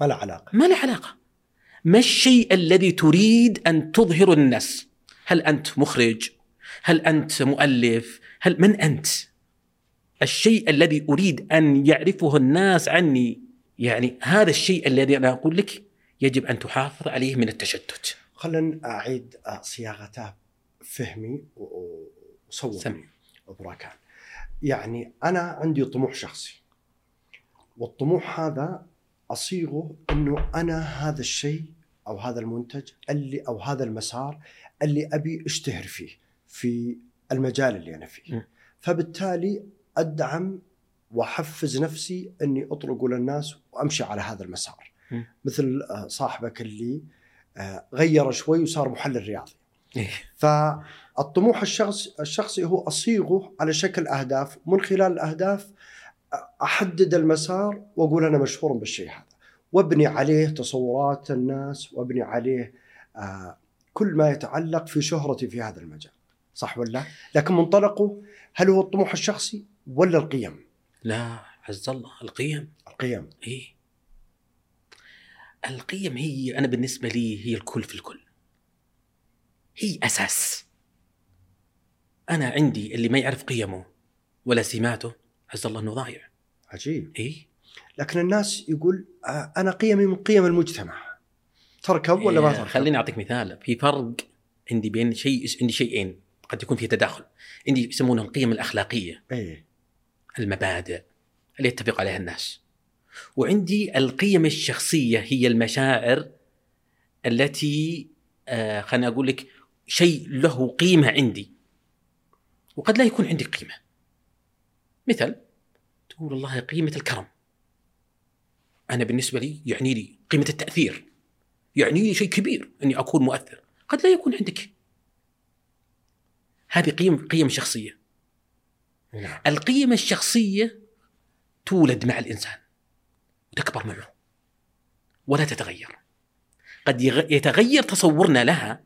Speaker 2: ما له علاقة
Speaker 1: ما له علاقة ما الشيء الذي تريد أن تظهره للناس؟ هل أنت مخرج؟ هل أنت مؤلف؟ هل من أنت؟ الشيء الذي أريد أن يعرفه الناس عني يعني هذا الشيء الذي أنا أقول لك يجب أن تحافظ عليه من التشتت.
Speaker 2: خلينا أعيد صياغتها فهمي و- و- وصورني
Speaker 1: سمع.
Speaker 2: وبراكان يعني أنا عندي طموح شخصي والطموح هذا أصيغه إنه أنا هذا الشيء أو هذا المنتج اللي أو هذا المسار اللي أبي أشتهر فيه في المجال اللي أنا
Speaker 1: م.
Speaker 2: فيه فبالتالي أدعم وأحفز نفسي إني اطرق للناس وأمشي على هذا المسار
Speaker 1: م.
Speaker 2: مثل آه، صاحبك اللي آه، غير شوي وصار محلل رياضي
Speaker 1: إيه.
Speaker 2: فالطموح الشخص الشخصي هو أصيغه على شكل أهداف من خلال الأهداف أحدد المسار وأقول أنا مشهور بالشيء هذا وأبني عليه تصورات الناس وأبني عليه آه، كل ما يتعلق في شهرتي في هذا المجال صح ولا لا؟ لكن منطلقه هل هو الطموح الشخصي ولا القيم؟
Speaker 1: لا عز الله القيم.
Speaker 2: القيم.
Speaker 1: إيه. القيم هي أنا بالنسبة لي هي الكل في الكل. هي أساس. أنا عندي اللي ما يعرف قيمه ولا سماته عز الله إنه ضايع.
Speaker 2: عجيب.
Speaker 1: إيه.
Speaker 2: لكن الناس يقول آه، أنا قيمي من قيم المجتمع. تركب ولا ما
Speaker 1: إيه،
Speaker 2: تركب؟
Speaker 1: خليني أعطيك مثال. في فرق عندي بين شيء عندي شيئين. قد يكون في تداخل. عندي يسمونه القيم الأخلاقية.
Speaker 2: إيه.
Speaker 1: المبادئ اللي يتفق عليها الناس. وعندي القيم الشخصية هي المشاعر التي آه خليني أقول لك شيء له قيمة عندي. وقد لا يكون عندي قيمة. مثل تقول والله قيمة الكرم. أنا بالنسبة لي يعني لي قيمة التأثير. يعني لي شيء كبير إني أكون مؤثر. قد لا يكون عندك هذه قيم قيم شخصية.
Speaker 2: نعم.
Speaker 1: القيم الشخصية تولد مع الإنسان وتكبر معه ولا تتغير. قد يتغير تصورنا لها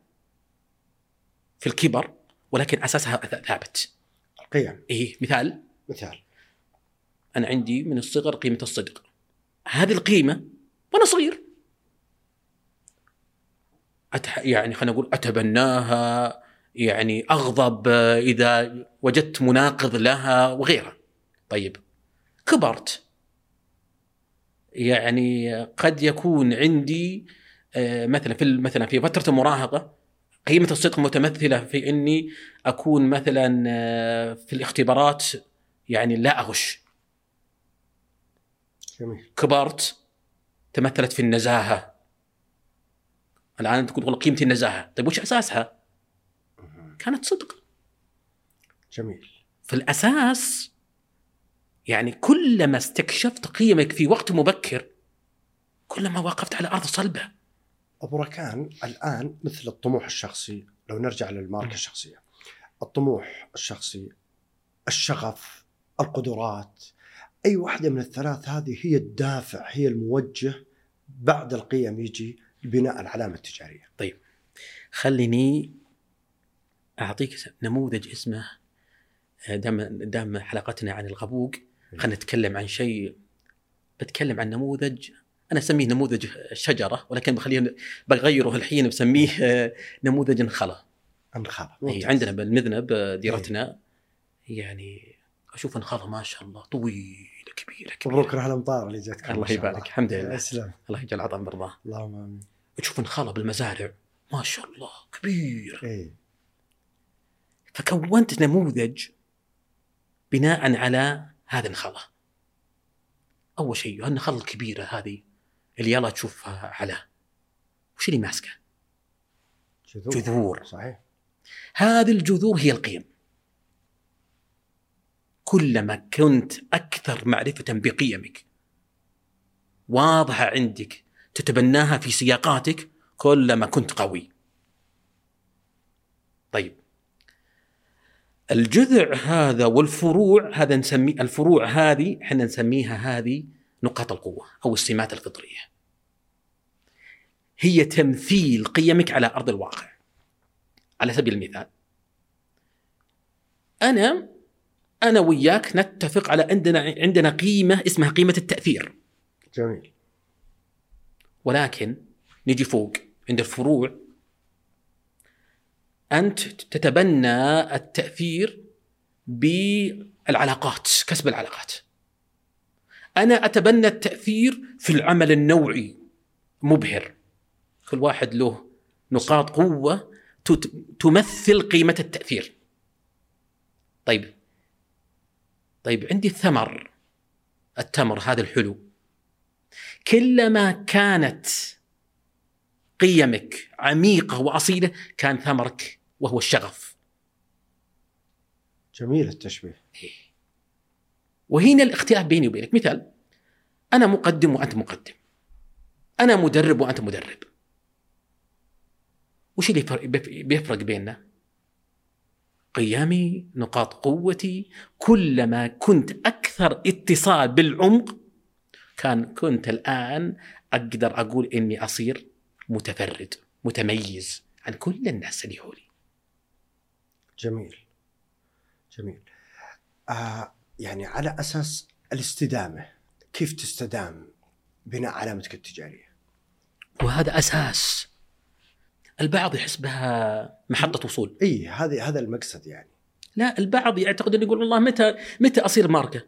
Speaker 1: في الكبر ولكن أساسها ث- ثابت.
Speaker 2: القيم
Speaker 1: إيه مثال.
Speaker 2: مثال.
Speaker 1: أنا عندي من الصغر قيمة الصدق. هذه القيمة وأنا صغير. أتح... يعني خلينا نقول أتبناها يعني أغضب آه، إذا وجدت مناقض لها وغيرها. طيب كبرت. يعني قد يكون عندي آه، مثلا في مثلا في فترة المراهقة قيمة الصدق متمثلة في إني أكون مثلا آه، في الاختبارات يعني لا أغش.
Speaker 2: جميل.
Speaker 1: كبرت تمثلت في النزاهة. الآن تقول والله قيمتي النزاهة. طيب وش أساسها؟ كانت صدق.
Speaker 2: جميل.
Speaker 1: في الأساس يعني كلما استكشفت قيمك في وقت مبكر كلما وقفت على أرض صلبة.
Speaker 2: ابو ركان الآن مثل الطموح الشخصي لو نرجع
Speaker 1: مم.
Speaker 2: للماركه الشخصية. الطموح الشخصي الشغف القدرات. أي واحدة من الثلاث هذه هي الدافع هي الموجه بعد القيم يجي بناء العلامة التجارية.
Speaker 1: خليني أعطيك نموذج اسمه دام دام حلقتنا عن الغبوق خلينا نتكلم عن شيء بتكلم عن نموذج أنا أسميه نموذج شجرة ولكن بخليه بغيره الحين بسميه آه، نموذج انخلى هي
Speaker 2: ممتاز.
Speaker 1: عندنا بالمذنب آه، ديرتنا. يعني أشوف انخلى ما شاء الله طويلة كبيرة كبيرة.
Speaker 2: مبروك الامطار اللي جتك
Speaker 1: الله يبارك الحمد لله.
Speaker 2: اسلم
Speaker 1: الله يجعل عظم برضاه
Speaker 2: اللهم آمين.
Speaker 1: تشوف انخلى بالمزارع ما شاء الله كبير
Speaker 2: اي
Speaker 1: فكونت نموذج بناء على هذا النخلة أول شيء النخلة الكبيرة هذه اللي يلا تشوفها على. وش اللي ماسكه؟
Speaker 2: جذور.
Speaker 1: جذور.
Speaker 2: صحيح.
Speaker 1: هذه الجذور هي القيم. كلما كنت أكثر معرفة بقيمك واضحة عندك تتبناها في سياقاتك كلما كنت قوي. طيب الجذع هذا والفروع هذا نسمي الفروع هذه إحنا نسميها هذه نقاط القوة أو السمات الفطرية. هي تمثيل قيمك على أرض الواقع. على سبيل المثال أنا أنا وياك نتفق على عندنا عندنا قيمة اسمها قيمة التأثير.
Speaker 2: جميل.
Speaker 1: ولكن نجي فوق عند الفروع أنت تتبنى التأثير بالعلاقات كسب العلاقات. أنا أتبنى التأثير في العمل النوعي مبهر. كل واحد له نقاط تت- تمثل قيمة التأثير. طيب طيب عندي الثمر التمر هذا الحلو. كلما كانت قيمك عميقة وأصيلة كان ثمرك وهو الشغف.
Speaker 2: جميل التشبيه.
Speaker 1: وهنا الاختلاف بيني وبينك. مثال أنا مقدم وأنت مقدم. أنا مدرب وأنت مدرب. وش اللي يفرق- بيف- بيفرق بيننا؟ قيمي نقاط قوتي كلما كنت أكثر اتصال بالعمق كان كنت الآن أقدر أقول إني أصير متفرد متميز عن كل الناس اللي حولي.
Speaker 2: جميل. جميل. آه يعني على أساس الاستدامة كيف تستدام بناء علامتك التجارية؟
Speaker 1: وهذا أساس. البعض يحسبها محطة وصول.
Speaker 2: إي هذه هذا المقصد يعني.
Speaker 1: لا البعض يعتقد إنه يقول والله متى متى أصير ماركة؟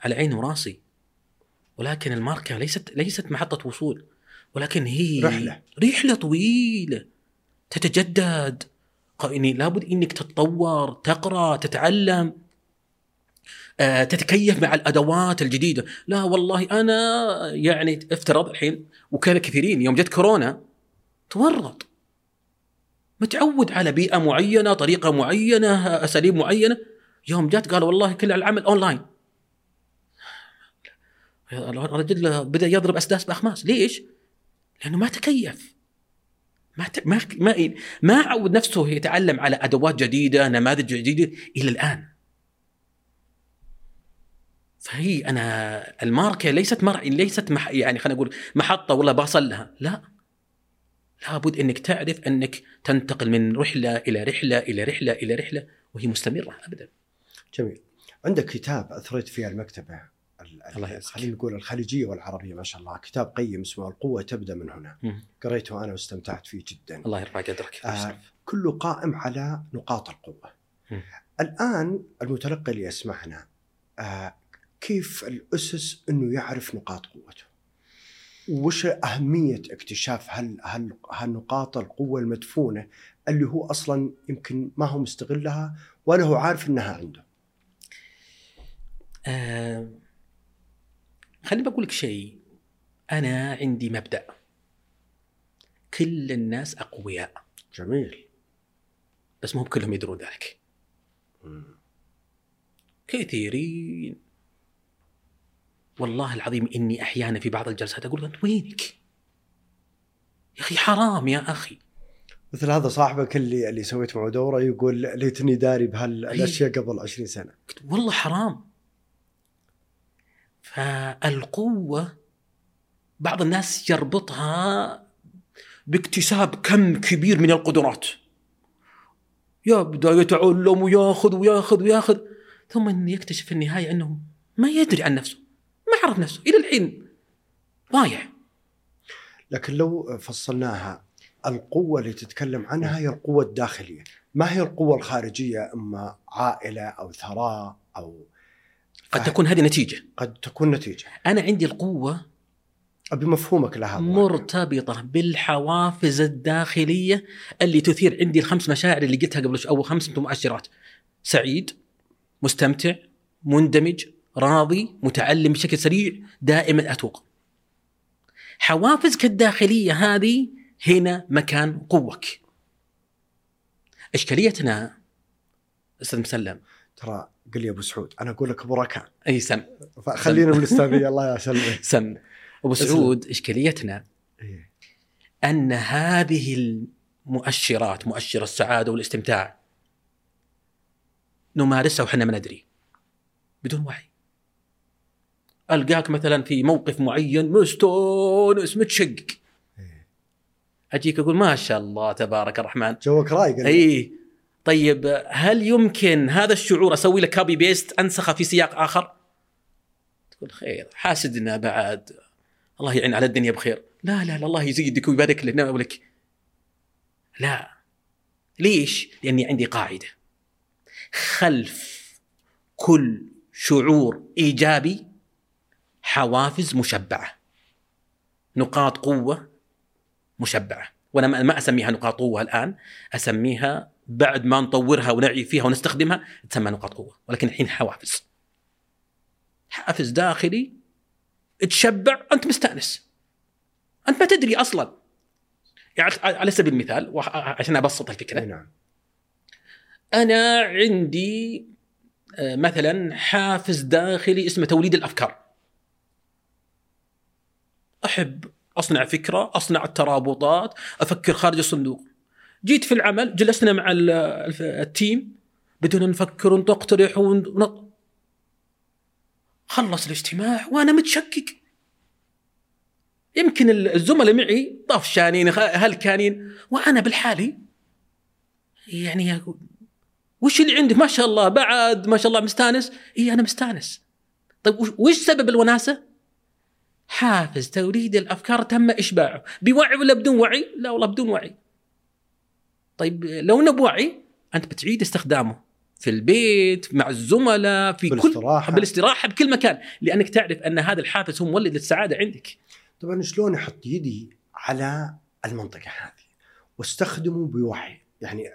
Speaker 1: على عيني وراسي. ولكن الماركة ليست ليست محطة وصول. ولكن هي
Speaker 2: رحلة.
Speaker 1: رحلة طويلة. تتجدد. يعني لابد إنك تتطور تقرأ تتعلم آه، تتكيف مع الأدوات الجديدة. لا والله أنا يعني افترض الحين وكان كثيرين يوم جت كورونا تورط. متعود على بيئة معينة طريقة معينة أساليب معينة. يوم جت قال والله كل العمل أونلاين. الرجل بدأ يضرب أسداس بأخماس. ليش؟ لأنه ما تكيف. ما ت... ما ما ما عود نفسه يتعلم على أدوات جديدة نماذج جديدة إلى الآن. فهي أنا الماركة ليست مر... ليست مح... يعني خلينا نقول محطة والله بصل لها لا. لابد إنك تعرف إنك تنتقل من رحلة إلى رحلة إلى رحلة إلى رحلة وهي مستمرة ابدا.
Speaker 2: جميل. عندك كتاب أثريت فيه المكتبة. ال- ال-
Speaker 1: الله.
Speaker 2: خلينا نقول الخليجية والعربية ما شاء الله. كتاب قيم اسمه القوة تبدأ من هنا. قريته أنا واستمتعت فيه جدا.
Speaker 1: الله يرفع قدرك.
Speaker 2: آه كله قائم على نقاط القوة.
Speaker 1: مم.
Speaker 2: الآن المتلقي اللي يسمعنا آه كيف الأسس إنه يعرف نقاط قوته؟ وش أهمية اكتشاف هل هل هل نقاط القوة المدفونة اللي هو أصلا يمكن ما هو مستغلها ولا هو عارف إنها عنده؟
Speaker 1: آه خليني بقول لك شيء. أنا عندي مبدأ. كل الناس أقوياء.
Speaker 2: جميل.
Speaker 1: بس مو كلهم يدرون ذلك.
Speaker 2: مم.
Speaker 1: كثيرين. والله العظيم إني أحيانا في بعض الجلسات أقول أنت وينك؟ يا أخي حرام يا أخي.
Speaker 2: مثل هذا صاحبك اللي اللي سويت معه دورة يقول ليتني داري بهالاشياء
Speaker 1: إيه.
Speaker 2: قبل 20 سنة.
Speaker 1: قلت والله حرام. فالقوة بعض الناس يربطها باكتساب كم كبير من القدرات. يبدا يتعلم وياخذ وياخذ وياخذ ثم يكتشف في النهاية أنه ما يدري عن نفسه ما عرف نفسه إلى الحين. ضايع
Speaker 2: لكن لو فصلناها القوة اللي تتكلم عنها هي القوة الداخلية. ما هي القوة الخارجية إما عائلة أو ثراء أو
Speaker 1: قد تكون هذه نتيجة.
Speaker 2: قد تكون نتيجة.
Speaker 1: أنا عندي القوة
Speaker 2: بمفهومك لها
Speaker 1: مرتبطة بالحوافز الداخلية اللي تثير عندي الخمس مشاعر اللي قلتها قبل أو خمس مؤشرات سعيد مستمتع مندمج راضي متعلم بشكل سريع دائما أتوق حوافزك الداخلية هذه هنا مكان قوك. إشكاليتنا أستاذ مسلم
Speaker 2: ترى قل لي أبو سعود أنا أقول لك ركان
Speaker 1: أي سم
Speaker 2: فخلينا من الأستاذية الله يسلمك
Speaker 1: سم أبو سعود إشكاليتنا
Speaker 2: إيه.
Speaker 1: أن هذه المؤشرات مؤشر السعادة والاستمتاع نمارسها وحنا ما ندري بدون وعي. ألقاك مثلا في موقف معين مستانس متشقق
Speaker 2: إيه.
Speaker 1: أجيك أقول ما شاء الله تبارك الرحمن.
Speaker 2: جوك رايق.
Speaker 1: اي طيب هل يمكن هذا الشعور أسوي له copy paste أنسخة في سياق آخر؟ تقول خير حاسدنا بعد. الله يعين على الدنيا بخير. لا لا لا الله يزيدك ويبارك لنا ولك. لا. ليش؟ لأني عندي قاعدة. خلف كل شعور إيجابي حوافز مشبعة. نقاط قوة مشبعة. وأنا ما- أسميها نقاط قوة الآن. أسميها بعد ما نطورها ونعي فيها ونستخدمها تسمى نقاط قوة. ولكن الحين حوافز. حافز داخلي. تشبع. أنت مستأنس. أنت ما تدري أصلا. يعني على سبيل المثال عشان
Speaker 2: أبسط
Speaker 1: الفكرة.
Speaker 2: نعم.
Speaker 1: أنا عندي آه، مثلا حافز داخلي اسمه توليد الأفكار. أحب أصنع فكرة أصنع الترابطات أفكر خارج الصندوق. جيت في العمل جلسنا مع التيم بدنا نفكر ونقترح ون... خلص الاجتماع وأنا متشكك. يمكن الزملاء معي طفشانين هلكانين وأنا بالحالي يعني وش اللي عندك؟ ما شاء الله بعد ما شاء الله مستانس. إي أنا مستانس. طيب وش سبب الوناسة؟ حافز توليد الأفكار تم إشباعه. بوعي ولا بدون وعي؟ لا والله بدون وعي. طيب لو إنه بوعي أنت بتعيد استخدامه في البيت مع الزملاء في
Speaker 2: بالاستراحة.
Speaker 1: كل بالاستراحة. بكل مكان لأنك تعرف أن هذا الحافز هو مولد للسعادة عندك.
Speaker 2: طبعا شلون أحط يدي على المنطقة هذه؟ واستخدمه بوعي. يعني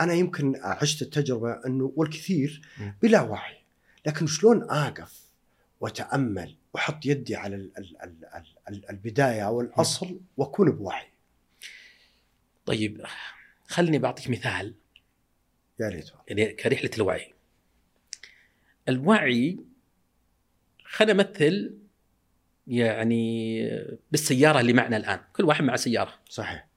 Speaker 2: أنا يمكن عشت التجربة إنه والكثير. بلا وعي. لكن شلون آقف وأتأمل وأحط يدي على ال ال ال ال ال البداية أو الأصل وأكون بوعي
Speaker 1: طيب خلني بعطيك مثال
Speaker 2: يا ريت.
Speaker 1: يعني كرحلة الوعي. الوعي خلينا نمثل يعني بالسيارة اللي معنا الآن، كل واحد مع سيارة،
Speaker 2: صحيح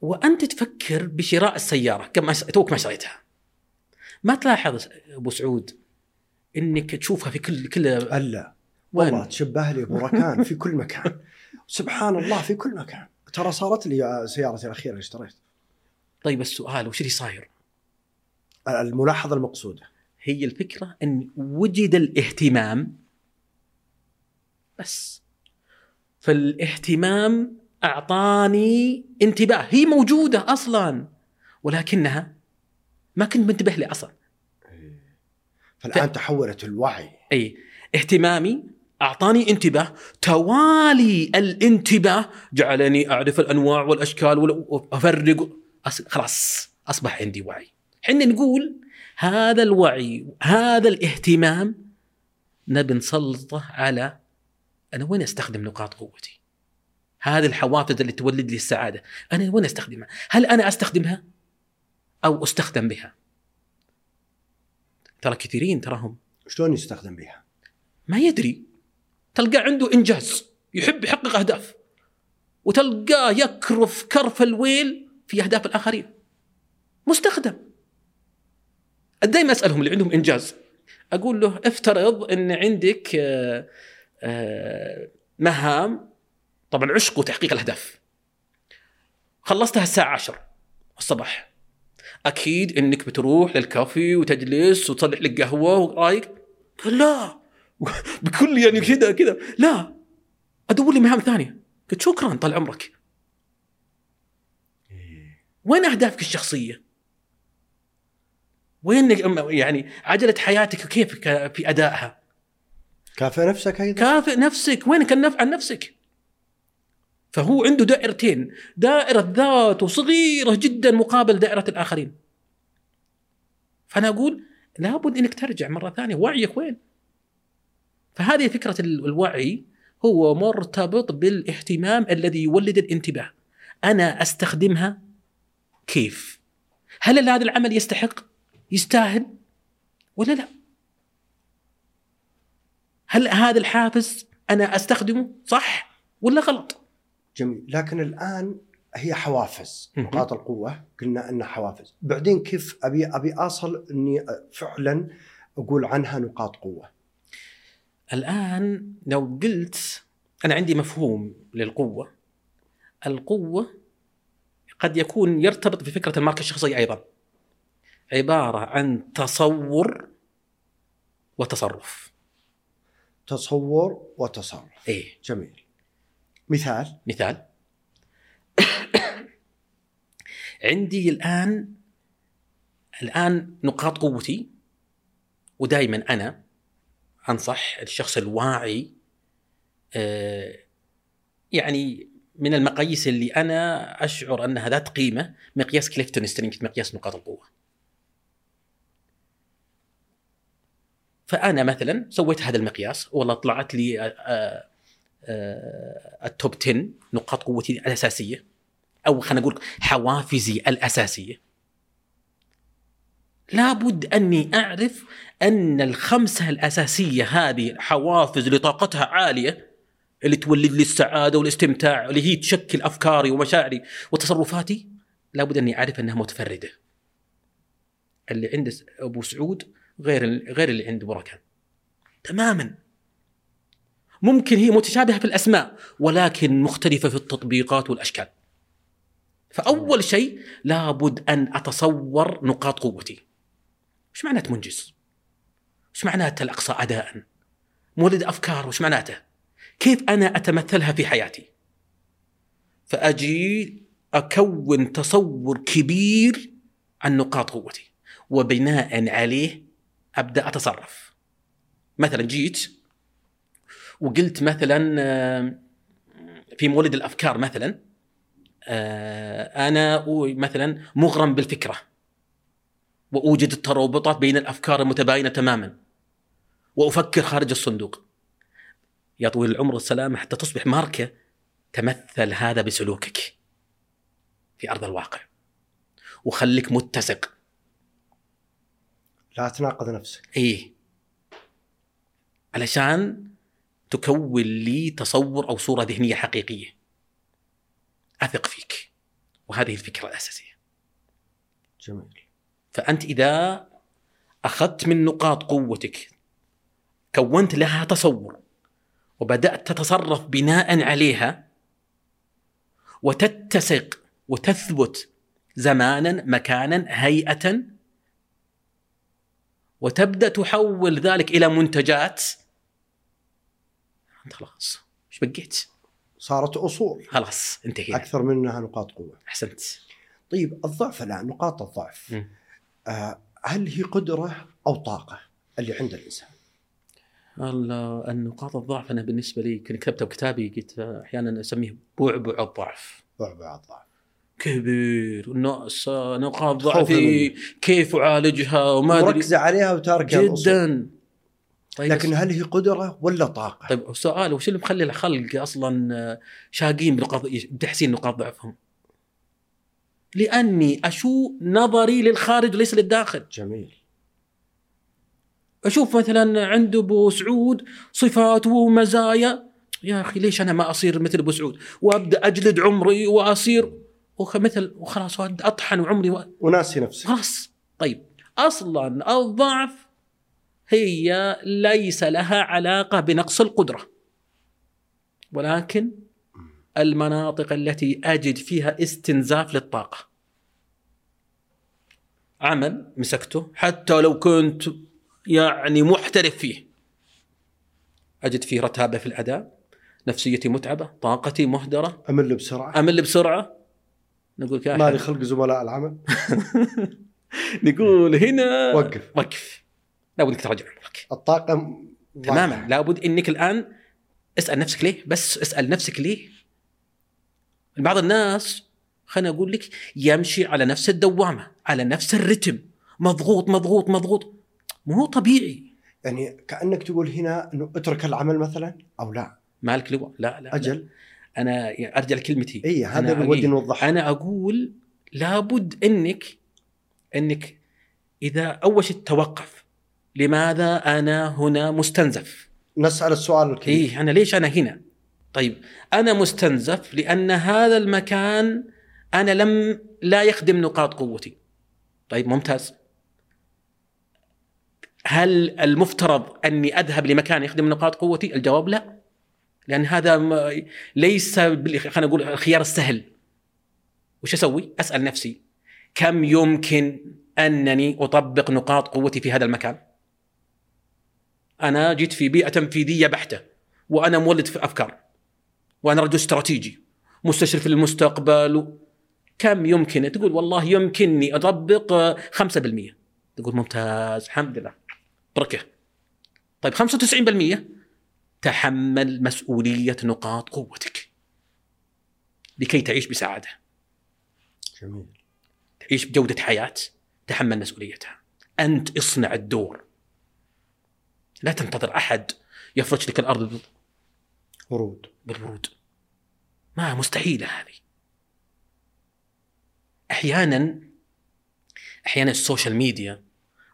Speaker 1: وأنت تفكر بشراء السيارة كم توك ما شريتها. ما تلاحظ أبو سعود إنك تشوفها في كل كل ألا؟
Speaker 2: والله تشبه لي ابو ركان في كل مكان. سبحان الله في كل مكان. ترى صارت لي سيارتي الأخيرة اللي اشتريت.
Speaker 1: طيب السؤال وش اللي صاير؟
Speaker 2: الملاحظة المقصودة.
Speaker 1: هي الفكرة إن وجد الاهتمام بس. فالاهتمام أعطاني انتباه. هي موجودة أصلا ولكنها ما كنت منتبه لها أصلا
Speaker 2: فالآن تحولت الوعي.
Speaker 1: أي اهتمامي أعطاني انتباه. توالي الانتباه. جعلني أعرف الأنواع والأشكال وال- وأفرق. أص- خلاص أصبح عندي وعي. حنا نقول هذا الوعي هذا الاهتمام نبي نسلطه على أنا وين أستخدم نقاط قوتي؟ هذه الحوافز اللي تولد لي السعادة أنا وين أستخدمها؟ هل أنا أستخدمها أو أستخدم بها؟ ترى كثيرين تراهم.
Speaker 2: شلون يستخدم بها؟
Speaker 1: ما يدري. تلقى عنده إنجاز. يحب يحقق أهداف. وتلقاه يكرف كرف الويل في أهداف الآخرين. مستخدم. دائما أسألهم اللي عندهم إنجاز. أقول له افترض إن عندك آه، آه، مهام. طبعا عشق وتحقيق الأهداف. خلصتها الساعة 10 الصباح. أكيد إنك بتروح للكافي وتجلس وتصلح لك قهوة ورايق قال لا. بكل يعني كذا كذا لا. أدور لي مهام ثانية. قلت شكرا طال عمرك. وين أهدافك الشخصية؟ وين يعني عجلة حياتك كيف في أدائها؟
Speaker 2: كافئ نفسك أيضا؟
Speaker 1: كافئ نفسك. وينك النفع عن نفسك؟ فهو عنده دائرتين. دائرة ذاته صغيرة جدا مقابل دائرة الآخرين. فأنا أقول لابد أنك ترجع مرة ثانية. وعيك وين؟ فهذه فكرة الوعي هو مرتبط بالاهتمام الذي يولد الانتباه. أنا أستخدمها كيف؟ هل هذا العمل يستحق؟ يستاهل ولا لا؟ هل هذا الحافز أنا أستخدمه صح ولا غلط؟
Speaker 2: جميل. لكن الآن هي حوافز نقاط القوة قلنا إنها حوافز. بعدين كيف أبي أبي أصل إني فعلا أقول عنها نقاط قوة؟
Speaker 1: الآن لو قلت أنا عندي مفهوم للقوة. القوة قد يكون يرتبط بفكره الماركة الشخصية أيضا. عبارة عن تصور وتصرف.
Speaker 2: تصور وتصرف.
Speaker 1: إيه.
Speaker 2: جميل. مثال
Speaker 1: مثال عندي الآن الآن نقاط قوتي ودائما أنا أنصح الشخص الواعي آه، يعني من المقاييس اللي أنا أشعر أنها ذات قيمة مقياس كليفتون strength مقياس نقاط القوة. فأنا مثلا سويت هذا المقياس والله طلعت لي آه، آه، التوب 10 نقاط قوتي الأساسية أو خلينا نقول حوافزي الأساسية لابد أني أعرف أن الخمسة الأساسية هذه حوافز طاقتها عالية اللي تولد لي السعادة والاستمتاع اللي هي تشكل أفكاري ومشاعري وتصرفاتي لابد أني أعرف أنها متفردة. اللي عند أبو سعود غير غير اللي عند بركان. تماما. ممكن هي متشابهة في الأسماء ولكن مختلفة في التطبيقات والأشكال. فأول شيء لابد أن أتصور نقاط قوتي. إيش معناته منجز؟ إيش معناته الاقصى اداء؟ مولد أفكار وش معناته؟ كيف أنا أتمثلها في حياتي؟ فأجي أكون تصور كبير عن نقاط قوتي وبناء عليه أبدأ أتصرف. مثلا جيت وقلت مثلا آه، في مولد الأفكار مثلا آه، أنا مثلا مغرم بالفكرة وأوجد الترابطات بين الأفكار المتباينة تماما وأفكر خارج الصندوق. يا طويل العمر والسلامه حتى تصبح ماركة تمثل هذا بسلوكك في أرض الواقع. وخليك متسق.
Speaker 2: لا تناقض نفسك.
Speaker 1: إيه. علشان تكون لي تصور أو صورة ذهنية حقيقية. أثق فيك. وهذه الفكرة الأساسية.
Speaker 2: جميل.
Speaker 1: فأنت إذا أخذت من نقاط قوتك كونت لها تصور وبدأت تتصرف بناء عليها وتتسق وتثبت زمانا مكانا هيئه وتبدأ تحول ذلك إلى منتجات انت خلاص. إيش بقيت؟
Speaker 2: صارت أصول.
Speaker 1: خلاص انتهينا.
Speaker 2: أكثر منها نقاط قوة.
Speaker 1: أحسنت.
Speaker 2: طيب الضعف الان نقاط الضعف. آه هل هي قدرة أو طاقة اللي عند الإنسان؟
Speaker 1: النقاط الضعف أنا بالنسبة لي كنت كتبتها بكتابي قلت أحيانا أسميه بعبع الضعف.
Speaker 2: بعبع الضعف.
Speaker 1: كبير نقاط ضعفي كيف أعالجها؟ وما أدري.
Speaker 2: مركزه عليها وتاركها
Speaker 1: جدا.
Speaker 2: طيب لكن هل هي قدرة ولا طاقة؟
Speaker 1: طيب سؤال وش اللي مخلي الخلق أصلا شاقين بنقاط بتحسين نقاط ضعفهم؟ لأني أشوف نظري للخارج وليس للداخل.
Speaker 2: جميل.
Speaker 1: أشوف مثلا عند أبو سعود صفات ومزايا. يا أخي ليش أنا ما أصير مثل أبو سعود؟ وأبدأ أجلد عمري وأصير مثل وخلاص أطحن عمري و...
Speaker 2: وناسي نفسك
Speaker 1: خلاص. طيب أصلا الضعف هي ليس لها علاقة بنقص القدرة. ولكن المناطق التي أجد فيها استنزاف للطاقة. عمل مسكته حتى لو كنت يعني محترف فيه. أجد فيه رتابة في الأداء نفسيتي متعبة طاقتي مهدرة.
Speaker 2: أمل بسرعة.
Speaker 1: أمل بسرعة. نقول يا
Speaker 2: مالي خلق زملاء العمل؟
Speaker 1: نقول هنا
Speaker 2: وقف.
Speaker 1: وقف. لابد إنك تراجع عمرك.
Speaker 2: الطاقة
Speaker 1: تماما. لابد إنك الآن اسأل نفسك ليه؟ بس اسأل نفسك ليه؟ بعض الناس خليني أقول لك يمشي على نفس الدوامة على نفس الرتم. مضغوط مضغوط مضغوط. مو طبيعي.
Speaker 2: يعني كأنك تقول هنا إنه اترك العمل مثلا أو لا؟
Speaker 1: مالك لواء لا لا, لا.
Speaker 2: أجل.
Speaker 1: أنا أرجع لكلمتي.
Speaker 2: إي هذا اللي ودي نوضحه.
Speaker 1: أنا أقول لابد انك إنك إذا أول شيء توقف. لماذا أنا هنا مستنزف؟
Speaker 2: نسأل السؤال الكبير
Speaker 1: إيه أنا ليش أنا هنا؟ طيب أنا مستنزف لأن هذا المكان أنا لم لا يخدم نقاط قوتي. طيب ممتاز. هل المفترض أني أذهب لمكان يخدم نقاط قوتي؟ الجواب لا. لأن هذا ليس خلينا نقول الخيار السهل. وش أسوي؟ أسأل نفسي كم يمكن أنني أطبق نقاط قوتي في هذا المكان؟ أنا جيت في بيئة تنفيذية بحتة وأنا مولد في أفكار وأنا رجل استراتيجي مستشرف للمستقبل و... كم يمكن؟ تقول والله يمكنني أطبق آه، 5% تقول ممتاز الحمد لله. بركه طيب 95% تحمل مسؤولية نقاط قوتك. لكي تعيش بسعادة.
Speaker 2: جميل.
Speaker 1: تعيش بجودة حياة. تحمل مسؤوليتها. أنت اصنع الدور. لا تنتظر أحد يفرش لك الأرض
Speaker 2: ورود.
Speaker 1: بالورود. ما مستحيلة هذه. أحيانا أحيانا ال social media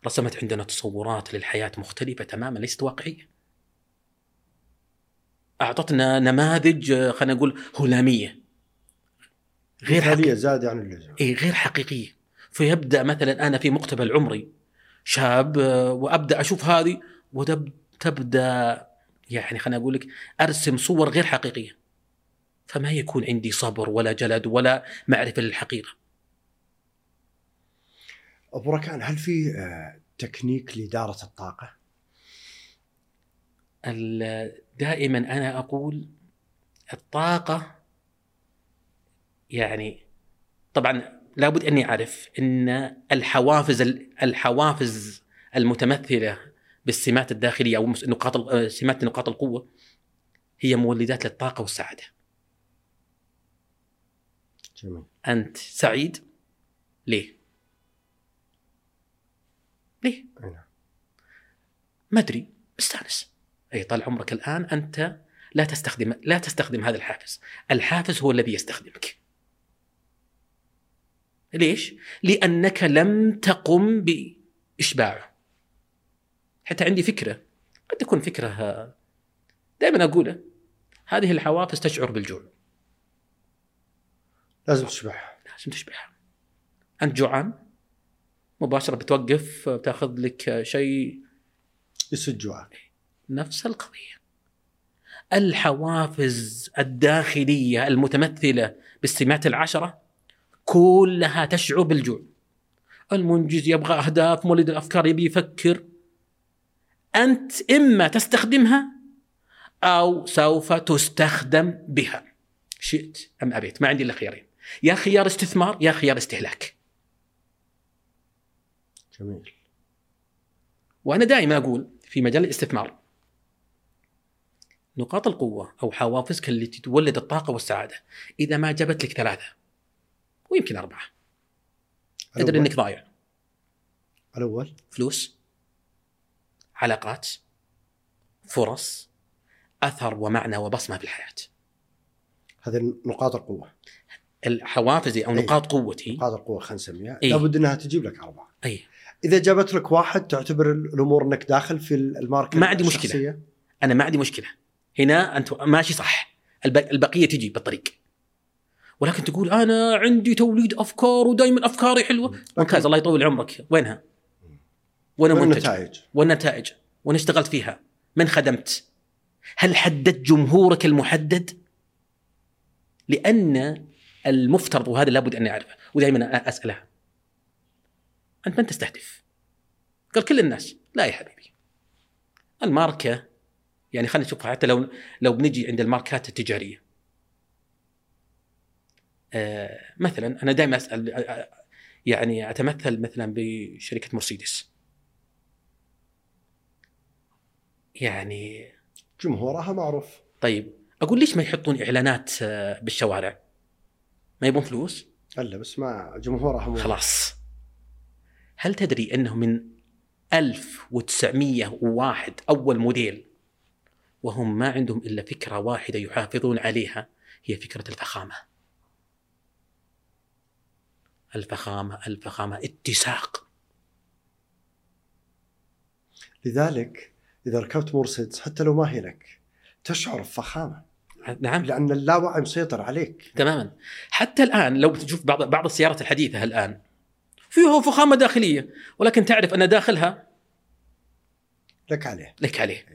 Speaker 1: رسمت عندنا تصورات للحياة مختلفة تماما ليست واقعية. أعطتنا نماذج آه، خلينا نقول هلامية. غير حقيقية.
Speaker 2: زاد عن اللزوم
Speaker 1: إيه غير حقيقية. فيبدأ مثلا أنا في مقتبل عمري شاب آه، وأبدأ أشوف هذه وتبدأ يعني خليني أقول لك أرسم صور غير حقيقية فما يكون عندي صبر ولا جلد ولا معرفة للحقيقة
Speaker 2: أبو ركان هل في آه، تكنيك لإدارة الطاقة؟
Speaker 1: ال- دائما أنا أقول الطاقة يعني طبعا لابد أني أعرف أن الحوافز الحوافز المتمثلة بالسمات الداخلية أو مس- نقاط ال- سمات نقاط القوة هي مولدات للطاقة والسعادة.
Speaker 2: جميل.
Speaker 1: أنت سعيد؟ ليه؟ ليه؟
Speaker 2: أي نعم.
Speaker 1: ما أدري. استأنس. أي طال عمرك الآن أنت لا تستخدم لا تستخدم هذا الحافز. الحافز هو الذي يستخدمك. ليش؟ لأنك لم تقم بإشباعه. حتى عندي فكرة. قد تكون فكرة دائما أقوله هذه الحوافز تشعر بالجوع.
Speaker 2: لازم تشبعها.
Speaker 1: لازم تشبعها. أنت جوعان؟ مباشرة بتوقف بتاخذ لك شيء.
Speaker 2: يسد جوعك
Speaker 1: نفس القضية. الحوافز الداخلية المتمثلة بالسمات العشرة كلها تشعر بالجوع. المنجز يبغى أهداف مولد الأفكار يبي يفكر. أنت إما تستخدمها أو سوف تستخدم بها. شئت أم أبيت؟ ما عندي إلا خيارين. يا خيار استثمار يا خيار استهلاك.
Speaker 2: جميل.
Speaker 1: وأنا دائما أقول في مجال الاستثمار نقاط القوة أو حوافزك التي تولد الطاقة والسعادة إذا ما جابت لك ثلاثة ويمكن أربعة. تدري
Speaker 2: الأول-
Speaker 1: إنك ضايع.
Speaker 2: الأول.
Speaker 1: فلوس. علاقات فرص أثر ومعنى وبصمة في الحياة.
Speaker 2: هذه نقاط القوة.
Speaker 1: الحوافزي أو
Speaker 2: أي.
Speaker 1: نقاط قوتي.
Speaker 2: نقاط القوة خلينا نسميها.
Speaker 1: إيه.
Speaker 2: لابد إنها تجيب لك أربعة.
Speaker 1: اي
Speaker 2: إذا جابت لك واحد تعتبر الأمور إنك داخل في الماركه
Speaker 1: ما عندي مشكلة.
Speaker 2: الشخصية؟
Speaker 1: أنا ما عندي مشكلة. هنا أنت ماشي صح. الب- البقية تجي بالطريق. ولكن تقول أنا عندي توليد أفكار ودائما أفكاري حلوة. ممتاز الله يطول عمرك. وينها؟ وين المنتج؟
Speaker 2: والنتائج
Speaker 1: والنتائج وين اشتغلت فيها؟ من خدمت؟ هل حددت جمهورك المحدد؟ لأن المفترض وهذا لابد أني أعرفه ودائما اسالها أنت من تستهدف؟ قال كل الناس لا يا حبيبي الماركة يعني خلينا نشوف حتى لو لو بنجي عند الماركات التجارية آه مثلا أنا دائما أسأل يعني أتمثل مثلا بشركة مرسيدس يعني
Speaker 2: جمهورها معروف
Speaker 1: طيب أقول ليش ما يحطون إعلانات آه، بالشوارع؟ ما يبون فلوس؟
Speaker 2: ألا بس ما جمهورها
Speaker 1: خلاص هل تدري أنه من 1901 أول موديل وهم ما عندهم إلا فكرة واحدة يحافظون عليها هي فكرة الفخامة. الفخامة الفخامة اتساق
Speaker 2: لذلك إذا ركبت مرسيدس حتى لو ما هي لك تشعر بفخامة.
Speaker 1: نعم.
Speaker 2: لأن اللاوعي مسيطر عليك.
Speaker 1: تماما. حتى الآن لو تشوف بعض بعض السيارات الحديثة الآن فيها فخامة داخلية ولكن تعرف أن داخلها
Speaker 2: لك عليه.
Speaker 1: لك عليه.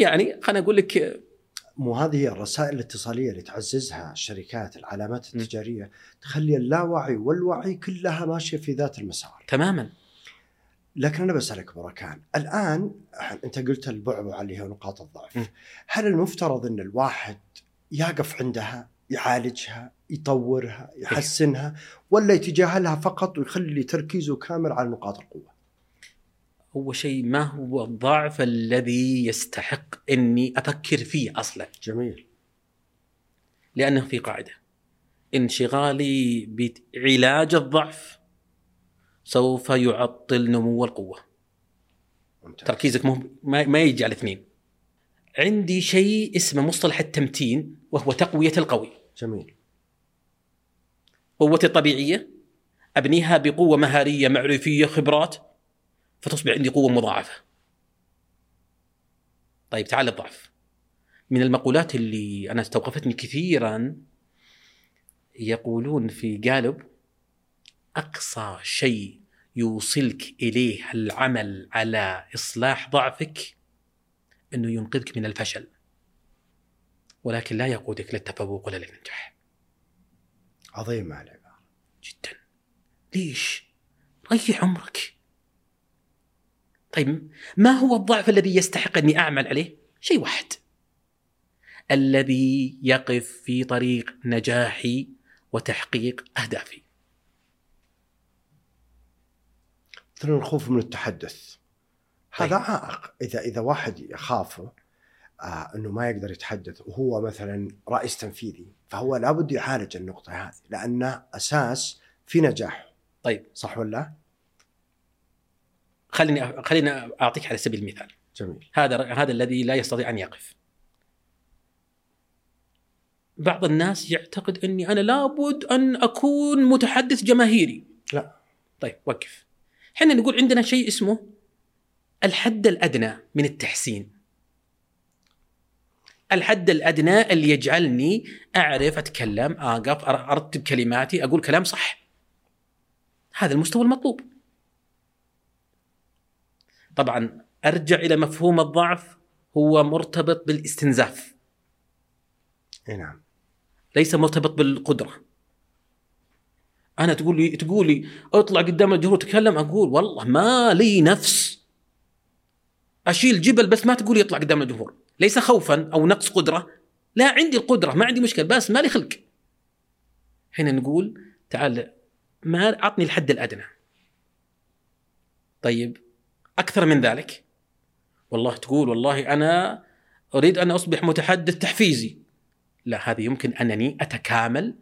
Speaker 1: يعني خليني أقول لك
Speaker 2: مو هذه هي الرسائل الاتصالية اللي تعززها الشركات العلامات التجارية تخلي اللاوعي والوعي كلها ماشية في ذات المسار.
Speaker 1: تماما.
Speaker 2: لكن أنا بسألك بركان الآن أنت قلت البعبع اللي هي نقاط. الضعف. هل المفترض إن الواحد يقف عندها يعالجها يطورها يحسنها ولا يتجاهلها فقط ويخلي تركيزه كامل على نقاط القوة؟
Speaker 1: هو شيء ما هو الضعف الذي يستحق إني أفكر فيه أصلا؟
Speaker 2: جميل.
Speaker 1: لأنه في قاعدة. انشغالي بعلاج الضعف سوف يعطل نمو القوة.
Speaker 2: ممتاز.
Speaker 1: تركيزك مو ما, ما يجي على اثنين. عندي شيء اسمه مصطلح التمتين وهو تقوية القوي.
Speaker 2: جميل.
Speaker 1: قوتي الطبيعية أبنيها بقوة مهارية معرفية خبرات فتصبح عندي قوة مضاعفة. طيب تعال الضعف. من المقولات اللي أنا استوقفتني كثيرا يقولون في قالب أقصى شيء يوصلك إليه العمل على إصلاح ضعفك أنه ينقذك من الفشل. ولكن لا يقودك للتفوق ولا للنجاح.
Speaker 2: عظيم مع العباره
Speaker 1: جدا ليش؟ ريح عمرك طيب ما هو الضعف الذي يستحق أني أعمل عليه؟ شيء واحد الذي يقف في طريق نجاحي وتحقيق أهدافي
Speaker 2: مثلا الخوف من التحدث. هذا
Speaker 1: طيب.
Speaker 2: عائق. إذا إذا واحد يخافه آه إنه ما يقدر يتحدث وهو مثلا رئيس تنفيذي فهو لابد يعالج النقطة هذه لأنه أساس في نجاحه
Speaker 1: طيب.
Speaker 2: صح ولا لا؟
Speaker 1: خليني خليني أعطيك على سبيل المثال.
Speaker 2: جميل.
Speaker 1: هذا هذا الذي لا يستطيع أن يقف. بعض الناس يعتقد أني أنا لابد أن أكون متحدث جماهيري.
Speaker 2: لا.
Speaker 1: طيب وقف. إحنا نقول عندنا شيء اسمه الحد الأدنى من التحسين. الحد الأدنى اللي يجعلني أعرف أتكلم أقف أرتب كلماتي أقول كلام صح. هذا المستوى المطلوب. طبعا أرجع إلى مفهوم الضعف هو مرتبط بالاستنزاف.
Speaker 2: أي نعم.
Speaker 1: ليس مرتبط بالقدرة. أنا تقول لي تقول لي اطلع قدام الجمهور تكلم أقول والله ما لي نفس. أشيل جبل بس ما تقول لي اطلع قدام الجمهور. ليس خوفا أو نقص قدرة. لا عندي القدرة ما عندي مشكلة بس ما لي خلق. هنا نقول تعال ما اعطني الحد الأدنى. طيب أكثر من ذلك؟ والله تقول والله أنا أريد أن أصبح متحدث تحفيزي. لا هذه يمكن أنني أتكامل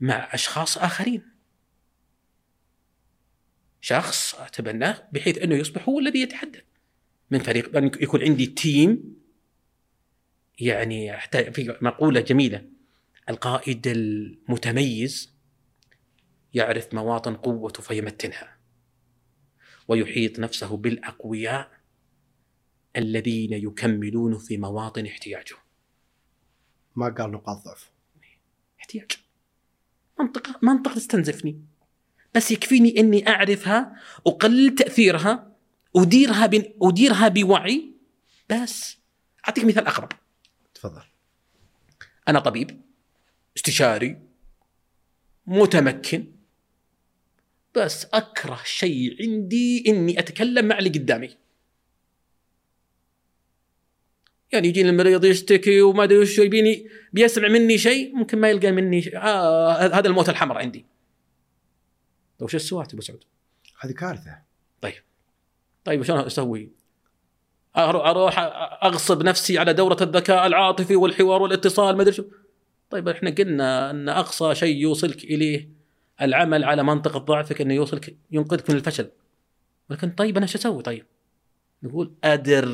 Speaker 1: مع أشخاص آخرين. شخص أتبناه بحيث أنه يصبح هو الذي يتحدث. من فريق أن يكون عندي تيم يعني حتى في مقولة جميلة القائد المتميز يعرف مواطن قوته فيمتنها ويحيط نفسه بالأقوياء الذين يكملون في مواطن احتياجه.
Speaker 2: ما قال نقاط ضعف.
Speaker 1: احتياج. منطقة منطقة تستنزفني. بس يكفيني إني أعرفها اقلل تأثيرها اديرها بن اديرها بوعي. بس أعطيك مثال أقرب.
Speaker 2: تفضل.
Speaker 1: أنا طبيب استشاري متمكن. بس أكره شيء عندي إني أتكلم مع اللي قدامي. يعني يجيني المريض يشتكي وما ادري وش يبيني بيسمع مني شيء ممكن ما يلقى مني شيء. آه هذا الموت الحمر عندي طيب وش السوات أبو سعود؟
Speaker 2: هذه كارثة
Speaker 1: طيب شلون أسوي؟ أروح أغصب نفسي على دورة الذكاء العاطفي والحوار والاتصال ما أدري شو طيب إحنا قلنا أن أقصى شيء يوصلك إليه العمل على منطقه ضعفك إنه يوصلك ينقذك من الفشل ولكن طيب أنا شو أسوي طيب؟ نقول أدر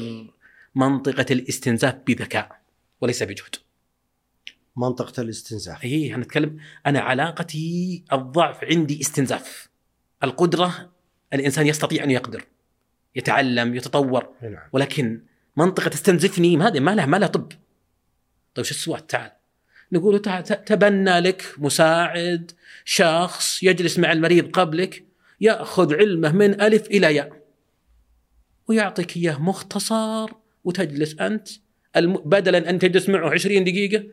Speaker 1: منطقة الاستنزاف بذكاء وليس بجهد.
Speaker 2: منطقة الاستنزاف.
Speaker 1: اي أنا اتكلم أنا علاقتي الضعف عندي استنزاف. القدرة الإنسان يستطيع أن يقدر يتعلم يتطور
Speaker 2: نعم.
Speaker 1: ولكن منطقة تستنزفني ما هذه ما لها ما لها طب. طيب شو السوات تعال. نقول تعال تبنى لك مساعد شخص يجلس مع المريض قبلك يأخذ علمه من ألف إلى ياء ويعطيك إياه مختصر وتجلس أنت الم... بدلا ان تجلس معه 20 دقيقة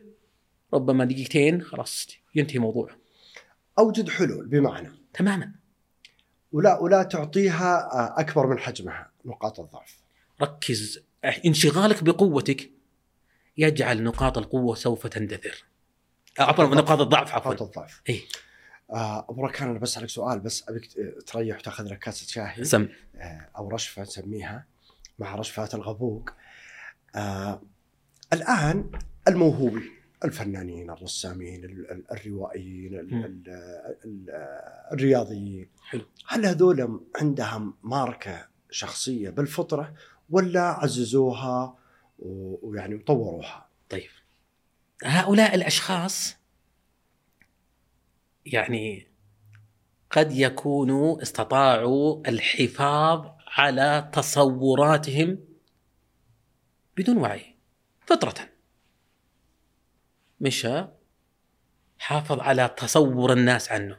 Speaker 1: ربما دقيقتين خلاص ينتهي موضوع
Speaker 2: أوجد حلول بمعنى.
Speaker 1: تماما.
Speaker 2: ولا ولا تعطيها آه، أكبر من حجمها نقاط الضعف.
Speaker 1: ركز انشغالك بقوتك يجعل نقاط القوة سوف تندثر. عفوا نقاط الضعف
Speaker 2: نقاط
Speaker 1: عفوا
Speaker 2: الضعف.
Speaker 1: اي
Speaker 2: آه، أبو ركان أنا بسألك سؤال بس أبيك تريح وتأخذ لك كاسه شاهي.
Speaker 1: سم.
Speaker 2: آه، أو رشفة نسميها مع رشفات الغبوق. آه الآن الموهوبين الفنانين الرسامين ال- ال- الروائيين الرياضيين.
Speaker 1: حلو.
Speaker 2: هل هذول عندهم ماركة شخصية بالفطرة ولا عززوها ويعني وطوروها
Speaker 1: طيب. هؤلاء الأشخاص يعني قد يكونوا استطاعوا الحفاظ على تصوراتهم بدون وعي. فطرة. مشى. حافظ على تصور الناس عنه.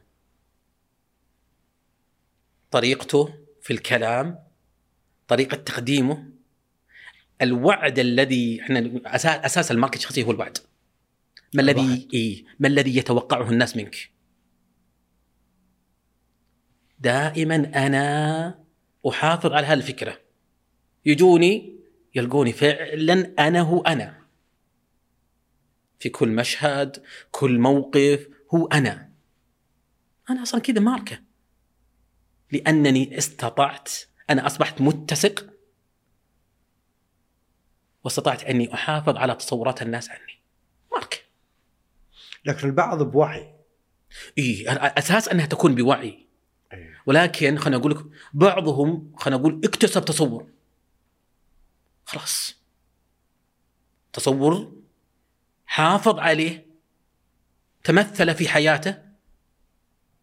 Speaker 1: طريقته في الكلام طريقة تقديمه الوعد الذي إحنا أساس أساس الماركت الشخصي هو الوعد. ما الذي. إيه ما الذي يتوقعه الناس منك؟ دائما أنا أحافظ على هذه الفكرة. يجوني يلقوني فعلا أنا هو أنا. في كل مشهد كل موقف هو أنا. أنا أصلا كذا ماركة. لأنني استطعت أنا أصبحت متسق. واستطعت أني أحافظ على تصورات الناس عني. ماركة.
Speaker 2: لكن البعض بوعي.
Speaker 1: إي أساس أنها تكون بوعي.
Speaker 2: إيه.
Speaker 1: ولكن خليني أقول لك بعضهم خليني أقول اكتسب تصور. خلاص. تصور حافظ عليه تمثل في حياته.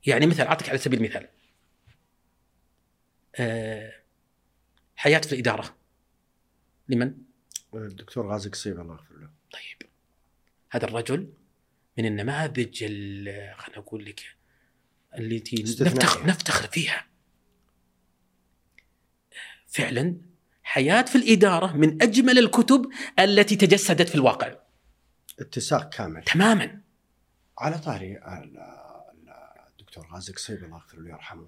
Speaker 1: يعني مثل أعطيك على سبيل المثال. آه، حياة في الإدارة. لمن؟
Speaker 2: الدكتور غازي قصيب الله يغفر له.
Speaker 1: طيب. هذا الرجل من النماذج ال- خليني أقول لك التي. نفتخر نفتخر فيها. فعلا حياة في الإدارة من أجمل الكتب التي تجسدت في الواقع.
Speaker 2: اتساق كامل.
Speaker 1: تماما.
Speaker 2: على طاري ال- ال- الدكتور غازي قصيب الله يغفر له ويرحمه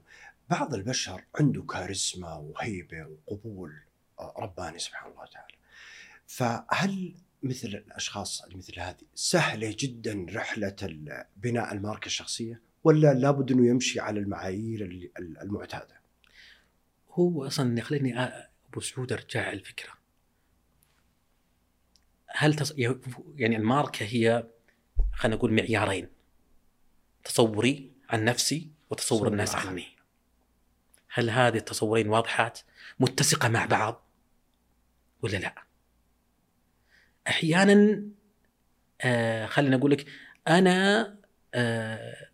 Speaker 2: بعض البشر عنده كاريزما وهيبة وقبول آه، رباني سبحان الله تعالى. فهل مثل الأشخاص اللي مثل هذه سهلة جدا رحلة ال- بناء الماركة الشخصية ولا لابد إنه يمشي على المعايير المعتادة؟
Speaker 1: هو أصلا خليني أ- ابو سعود ارجع الفكرة. هل تص... يعني الماركة هي خلينا نقول معيارين تصوري عن نفسي وتصور
Speaker 2: تصور
Speaker 1: الناس. عني. هل هذه التصورين واضحات متسقة مع بعض ولا لا؟ أحيانا آه خلينا أقول لك أنا آه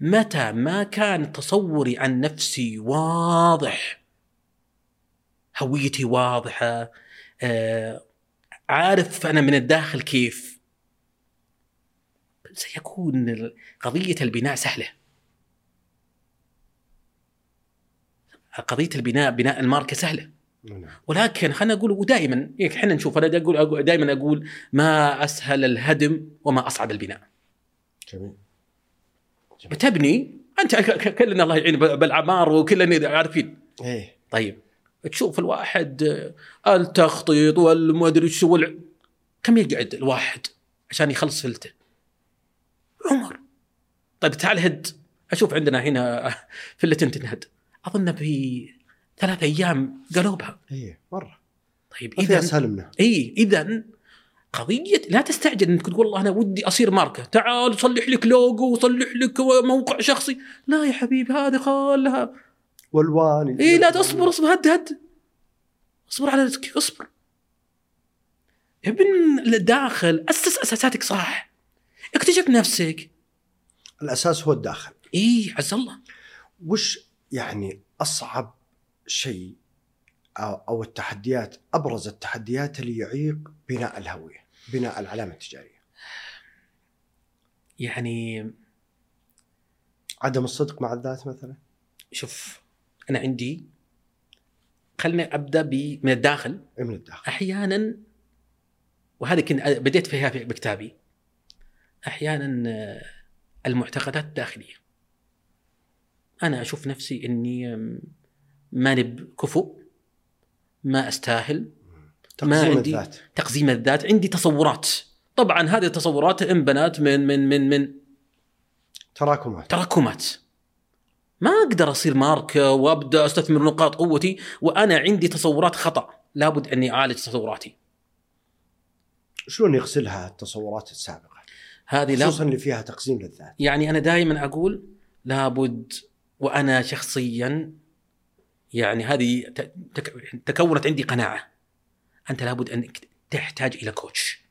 Speaker 1: متى ما كان تصوري عن نفسي واضح هويتي واضحة. آه عارف أنا من الداخل كيف؟ سيكون قضية البناء سهلة. قضية البناء بناء الماركة سهلة.
Speaker 2: نعم.
Speaker 1: ولكن خلينا نقول ودائما إحنا نشوف أنا أقول دائما أقول ما أسهل الهدم وما أصعب البناء.
Speaker 2: جميل.
Speaker 1: بتبني أنت كلنا الله يعين بالعمار وكلنا عارفين.
Speaker 2: إيه.
Speaker 1: طيب. تشوف الواحد آه، التخطيط والمدري شو كم يقعد الواحد عشان يخلص فلته؟ عمر. طيب تعال هد أشوف عندنا هنا فله تنهد. أظن في ثلاث أيام قلوبها.
Speaker 2: إيه مرة.
Speaker 1: طيب اذا
Speaker 2: اسهل منها
Speaker 1: إي اذا قضية لا تستعجل أنك تقول والله أنا ودي أصير ماركة. تعال صلح لك لوجو وصلح لك موقع شخصي. لا يا حبيبي هذه خلها
Speaker 2: والوان
Speaker 1: اي لا تصبر أصبر هد هد. أصبر على رزقك أصبر. ابن الداخل أسس أساساتك صح. اكتشف نفسك.
Speaker 2: الأساس هو الداخل.
Speaker 1: اي عز الله.
Speaker 2: وش يعني أصعب شيء أو التحديات أبرز التحديات اللي يعيق بناء الهوية، بناء العلامة التجارية.
Speaker 1: يعني
Speaker 2: عدم الصدق مع الذات مثلا؟
Speaker 1: شوف أنا عندي خليني أبدأ ب- من الداخل
Speaker 2: إيه من الداخل.
Speaker 1: أحيانا وهذه كنت بديت فيها في بكتابي أحيانا آه، المعتقدات الداخليه أنا أشوف نفسي إني ماني بكفؤ ما أستاهل ما عندي-
Speaker 2: الذات.
Speaker 1: تقزيم الذات عندي تصورات طبعا هذه التصورات انبنت من من من من
Speaker 2: تراكمات.
Speaker 1: تراكمات ما أقدر أصير ماركه وأبدأ أستثمر نقاط قوتي وأنا عندي تصورات خطأ لابد أني أعالج تصوراتي
Speaker 2: شلون يغسلها التصورات السابقة؟
Speaker 1: هذه
Speaker 2: خصوصا اللي فيها تقسيم للذات.
Speaker 1: يعني أنا دائما أقول لابد وأنا شخصيا يعني هذه تكونت عندي قناعة أنت لابد أنك تحتاج إلى كوتش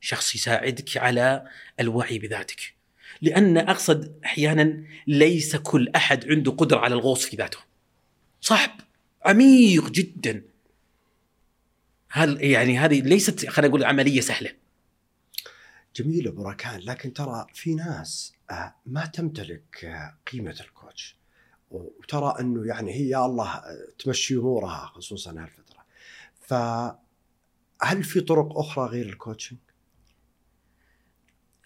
Speaker 1: شخص يساعدك على الوعي بذاتك لأن أقصد أحيانا ليس كل أحد عنده قدرة على الغوص في ذاته صعب عميق جدا هل يعني هذه ليست خلينا نقول عملية سهلة
Speaker 2: جميل أبو لكن ترى في ناس آه، ما تمتلك آه، قيمة الكوتش وترى أنه يعني هي يا الله آه، تمشي أمورها خصوصا هالفترة. فهل في طرق أخرى غير الكوتشنج؟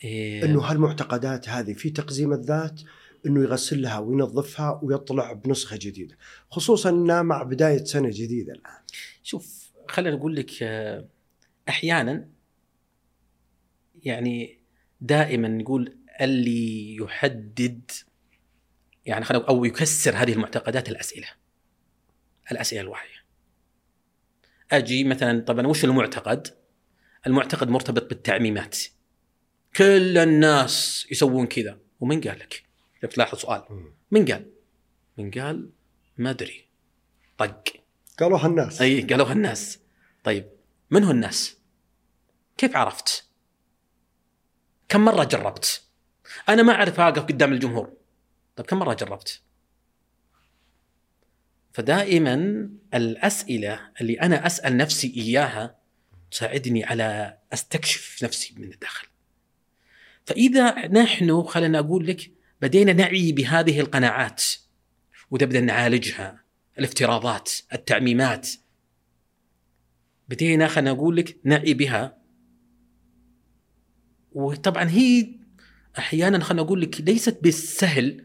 Speaker 1: إيه
Speaker 2: إنه هالمعتقدات هذه في تقزيم الذات إنه يغسلها وينظفها ويطلع بنسخة جديدة، خصوصا إنها مع بداية سنة جديدة الآن.
Speaker 1: شوف خلينا نقول لك آه، أحيانا يعني دائما نقول اللي يحدد يعني خلينا أو يكسر هذه المعتقدات الأسئلة الأسئلة الواعيه أجي مثلا طبعا وش المعتقد؟ المعتقد مرتبط بالتعميمات كل الناس يسوون كذا ومن قال لك؟ شفت لاحظ سؤال من قال؟ من قال؟ ما أدري طق
Speaker 2: قالوها الناس
Speaker 1: أي قالوها الناس طيب من هو الناس؟ كيف عرفت؟ كم مرة جربت؟ أنا ما أعرف أقف قدام الجمهور طيب كم مرة جربت؟ فدائما الأسئلة اللي أنا أسأل نفسي إياها تساعدني على أستكشف نفسي من الداخل فإذا نحن خلينا أقول لك بدينا نعي بهذه القناعات وتبدأ نعالجها الافتراضات التعميمات بدينا خلينا نقول لك نعي بها. وطبعا هي أحيانا خلينا نقول لك ليست بالسهل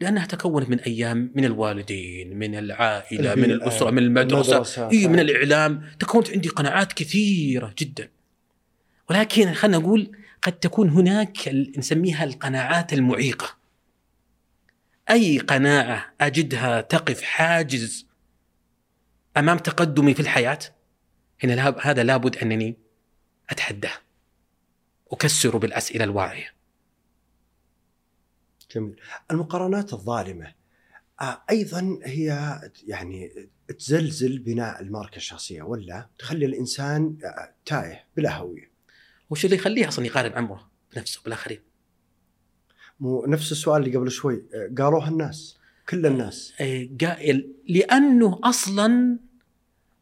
Speaker 1: لأنها تكونت من أيام من الوالدين من العائلة من الأسرة من المدرسة.
Speaker 2: المدرسة،
Speaker 1: إي من. الإعلام. تكونت عندي قناعات كثيرة جدا. ولكن خلينا نقول قد تكون هناك نسميها القناعات المعيقة. أي قناعة أجدها تقف حاجز أمام تقدمي في الحياة؟ هنا هذا لابد أنني أتحداه. اكسره بالأسئلة الواعية.
Speaker 2: جميل. المقارنات الظالمة آه، أيضا هي يعني تزلزل بناء الماركة الشخصية ولا تخلي الإنسان آه، تائه بلا هوية؟
Speaker 1: وش اللي يخليه أصلا يقارن عمره بنفسه بالآخرين؟
Speaker 2: مو نفس السؤال اللي قبل شوي. آه، قالوها الناس كل الناس.
Speaker 1: قائل لأنه أصلا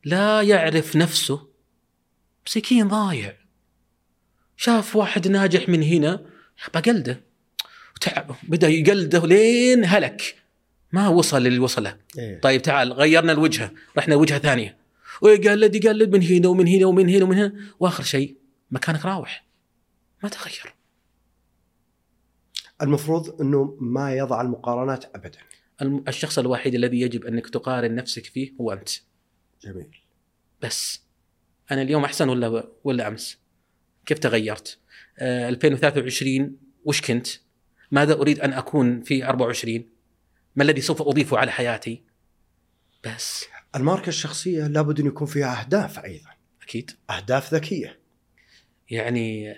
Speaker 1: لا يعرف نفسه. مسكين ضايع. شاف واحد ناجح من هنا بقلده وتعب بدأ يقلده لين هلك. ما وصل اللي وصله.
Speaker 2: إيه.
Speaker 1: طيب تعال غيرنا الوجهة. رحنا وجهة ثانية. ويقلد يقلد من هنا ومن هنا ومن هنا ومن هنا. وآخر شيء مكانك راوح. ما تغير.
Speaker 2: المفروض إنه ما يضع المقارنات ابدا.
Speaker 1: الشخص الوحيد الذي يجب أنك تقارن نفسك فيه هو أنت.
Speaker 2: جميل.
Speaker 1: بس. أنا اليوم أحسن ولا ولا أمس؟ كيف تغيرت؟ آه 2023 وش كنت؟ ماذا أريد أن أكون في 24 ما الذي سوف أضيفه على حياتي؟ بس.
Speaker 2: الماركة الشخصية لابد أن يكون فيها أهداف أيضا.
Speaker 1: أكيد.
Speaker 2: أهداف ذكية.
Speaker 1: يعني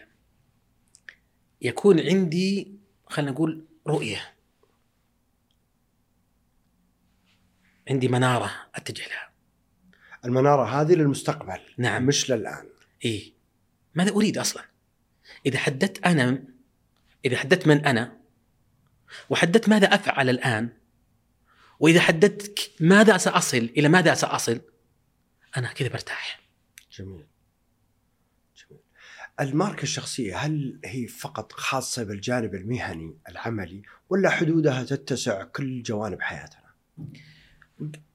Speaker 1: يكون عندي خلينا نقول رؤية. عندي منارة أتجه لها.
Speaker 2: المنارة هذه للمستقبل
Speaker 1: نعم.
Speaker 2: مش للآن.
Speaker 1: إيه. ماذا أريد أصلا؟ إذا حددت أنا إذا حددت من أنا وحددت ماذا أفعل الآن وإذا حددت ماذا سأصل إلى ماذا سأصل أنا كذا برتاح.
Speaker 2: جميل. الماركة الشخصية هل هي فقط خاصة بالجانب المهني العملي ولا حدودها تتسع كل جوانب حياتنا؟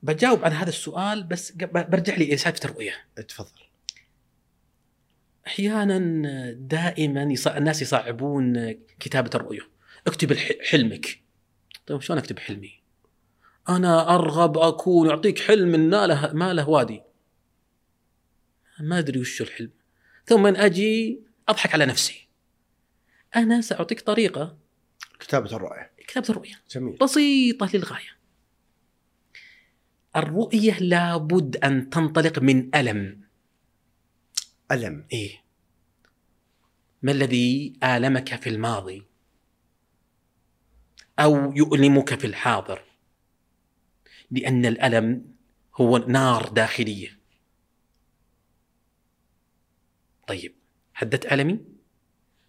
Speaker 1: بجاوب عن هذا السؤال بس برجع لي إلى سالفه الرؤيه
Speaker 2: تفضل
Speaker 1: أحيانا دائما يص... الناس يصعبون كتابة الرؤية. اكتب. حلمك. طيب شلون أكتب حلمي؟ أنا أرغب أكون أعطيك حلم ما له ما له وادي. ما أدري وش الحلم. ثم أجي أضحك على نفسي. أنا سأعطيك طريقة.
Speaker 2: كتابة الرؤية.
Speaker 1: كتابة الرؤية.
Speaker 2: جميل.
Speaker 1: بسيطة للغاية. الرؤية لابد أن تنطلق من ألم.
Speaker 2: ألم
Speaker 1: إيه. ما الذي آلمك في الماضي؟ أو يؤلمك في الحاضر؟ لأن الألم هو نار داخلية. طيب حددت ألمي؟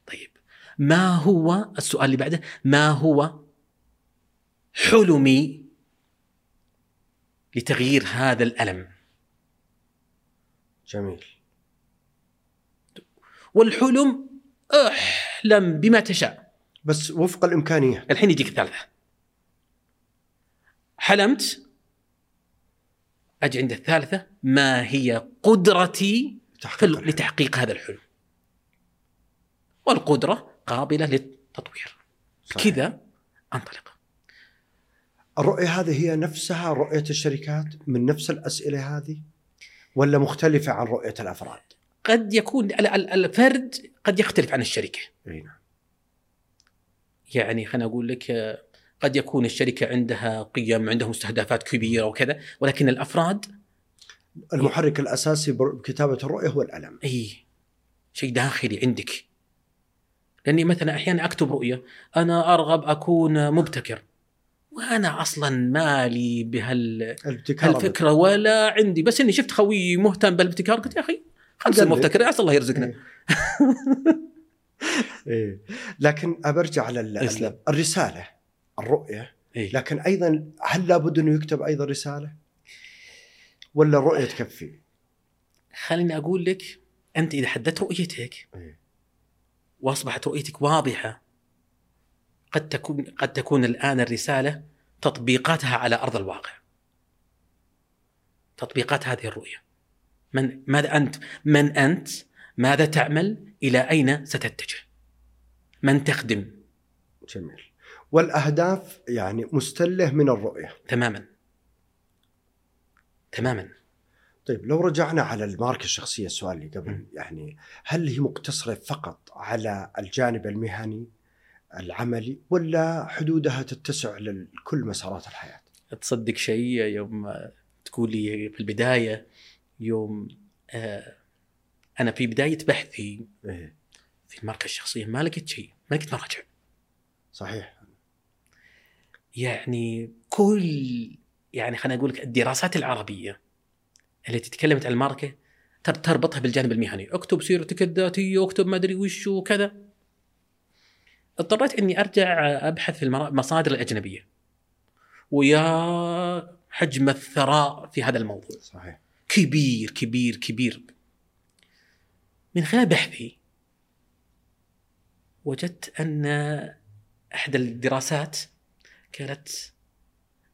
Speaker 1: طيب ما هو السؤال اللي بعده ما هو حلمي لتغيير هذا الألم؟
Speaker 2: جميل.
Speaker 1: والحلم أحلم بما تشاء.
Speaker 2: بس وفق الإمكانية.
Speaker 1: الحين يجيك الثالثة. حلمت؟ أجي عند الثالثة. ما هي قدرتي
Speaker 2: تحقيق.
Speaker 1: لتحقيق هذا الحلم والقدرة قابلة للتطوير. كذا أنطلق
Speaker 2: الرؤية هذه هي نفسها رؤية الشركات من نفس الأسئلة هذه ولا مختلفة عن رؤية الأفراد؟
Speaker 1: قد يكون ال- ال- الفرد قد يختلف عن الشركة
Speaker 2: أي نعم
Speaker 1: يعني خليني أقول لك قد يكون الشركة عندها قيم عندها مستهدفات كبيرة وكذا ولكن الأفراد
Speaker 2: المحرك الأساسي بكتابة الرؤية هو الألم
Speaker 1: إي شيء داخلي عندك لأني مثلا أحيانا أكتب رؤية أنا أرغب أكون مبتكر وأنا أصلا مالي
Speaker 2: الابتكار
Speaker 1: بهالفكره ولا عندي بس إني شفت خوي مهتم بالابتكار قلت يا أخي
Speaker 2: قلد.
Speaker 1: مبتكر عسى الله يرزقنا
Speaker 2: إيه. إيه. لكن أبرجع لل. الرسالة الرؤية
Speaker 1: إيه.
Speaker 2: لكن أيضا هل لابد إنه يكتب أيضا رسالة؟ ولا الرؤية تكفي؟
Speaker 1: خليني أقول لك أنت إذا حددت رؤيتك
Speaker 2: إيه.
Speaker 1: وأصبحت رؤيتك واضحة قد تكون قد تكون الآن الرسالة تطبيقاتها على أرض الواقع. تطبيقات هذه الرؤية. من ماذا أنت؟ من أنت؟ ماذا تعمل؟ إلى أين ستتجه؟ من تخدم؟
Speaker 2: جميل والأهداف يعني مستلة من الرؤية
Speaker 1: تماما. تماما.
Speaker 2: طيب لو رجعنا على الماركه الشخصية السؤال اللي قبل يعني هل هي مقتصرة فقط على الجانب المهني العملي ولا حدودها تتسع لكل مسارات الحياة؟
Speaker 1: تصدق شيء يوم تقول لي في البداية يوم آه أنا في بداية بحثي
Speaker 2: إيه.
Speaker 1: في الماركه الشخصية ما لقيت شيء، ما لقيت مراجع.
Speaker 2: صحيح
Speaker 1: يعني كل يعني خليني أقول لك الدراسات العربية التي تكلمت عن الماركة تر- تربطها بالجانب المهني، اكتب سيرتك الذاتية، اكتب ما أدري وش وكذا. اضطريت إني أرجع أبحث في المصادر الأجنبية. ويا حجم الثراء في هذا الموضوع.
Speaker 2: صحيح.
Speaker 1: كبير كبير كبير. من خلال بحثي وجدت أن إحدى الدراسات كانت